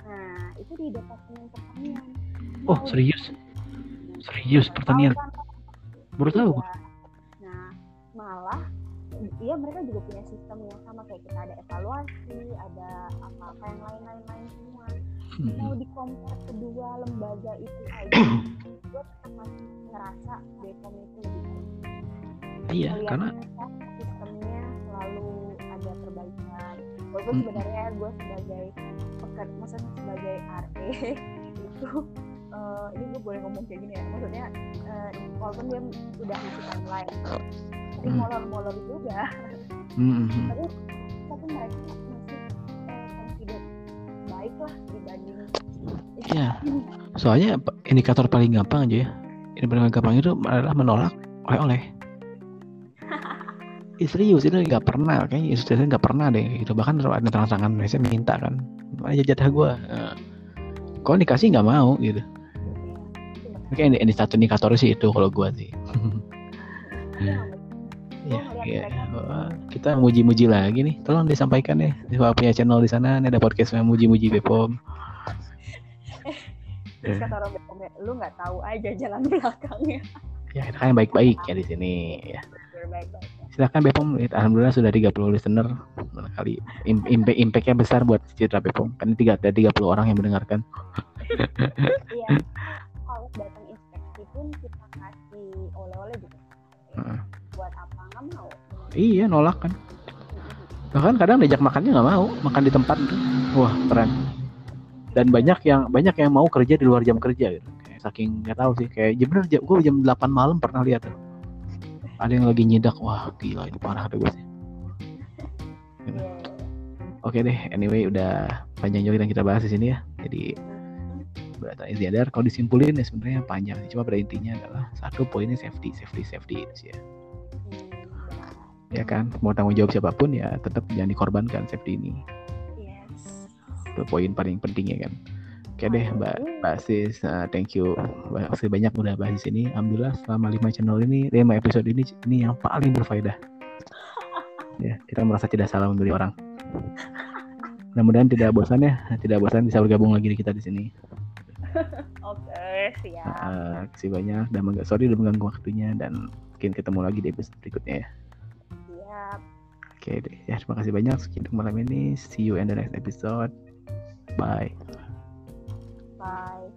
nah itu di departemen pertanian Oh serius, nggak? serius pertanian. kan? Baru tahu. Iya. Iya mereka juga punya sistem yang sama kayak kita ada evaluasi ada apa-apa yang lain-lain lain semua Hmm. mau di compare kedua lembaga itu aja gue tetap masih ngerasa Bepom itu lebih baik Iya, karena mereka sistemnya selalu ada perbaikan walaupun Hmm. sebenarnya gue sebagai peker maksudnya sebagai RE itu eh, ini gue boleh ngomong kayak gini ya maksudnya eh, walaupun dia udah ngasih tapi Hmm. molor-molor juga Hmm, hmm. tapi tapi mereka masih eh, confident baik lah dibanding Iya. Soalnya indikator paling gampang aja ya. Ini paling gampang itu adalah menolak oleh-oleh. Serius itu nggak pernah kayaknya institusi nggak pernah deh gitu bahkan ada rangsangan saya minta kan mana jatah gue kalau dikasih nggak mau gitu ya, kayak ini satu indikator sih itu kalau gue sih Gue ya, ya. kita muji-muji lagi nih. Tolong disampaikan ya. Di punya channel di sana nih ada podcast yang muji-muji Bepom. Terus kata orang Bepom lu nggak tahu aja jalan belakangnya. Ya kita kan baik-baik ya di sini ya. Silakan Bepom alhamdulillah sudah 30 listener. Kali. Impact impactnya besar buat citra Bepom. Kan tiga ada 30 orang yang mendengarkan. Iya. Kalau datang inspeksi pun kita kasih oleh-oleh gitu Heeh. Iya nolak kan bahkan kadang diajak makannya nggak mau makan di tempat tuh wah keren dan banyak yang banyak yang mau kerja di luar jam kerja gitu kayak saking nggak tahu sih kayak jam bener gue jam 8 malam pernah lihat tuh ada yang lagi nyidak wah gila ini parah deh gue. Oke deh, anyway udah panjang juga yang kita bahas di sini ya. Jadi berarti istiadar kalau disimpulin ya sebenarnya panjang sih. Cuma pada intinya adalah satu poinnya safety, safety, safety itu sih ya. Ya kan, mau tanggung jawab siapa pun ya tetap jangan dikorbankan safety ini. yes Itu poin paling penting ya kan. Oke deh, Mbak Mbak Sis, uh, thank you. Makasih banyak udah bahas di sini. Alhamdulillah selama 5 channel ini, 5 episode ini ini yang paling berfaedah. Ya, kita merasa tidak salah memilih orang. Mudah-mudahan tidak bosan ya, tidak bosan bisa bergabung lagi di kita di sini. oke siap Uh, kasih banyak dan sorry udah mengganggu waktunya dan mungkin ketemu lagi di episode berikutnya ya. Oke deh, ya terima kasih banyak sekian untuk malam ini. See you in the next episode. Bye. bye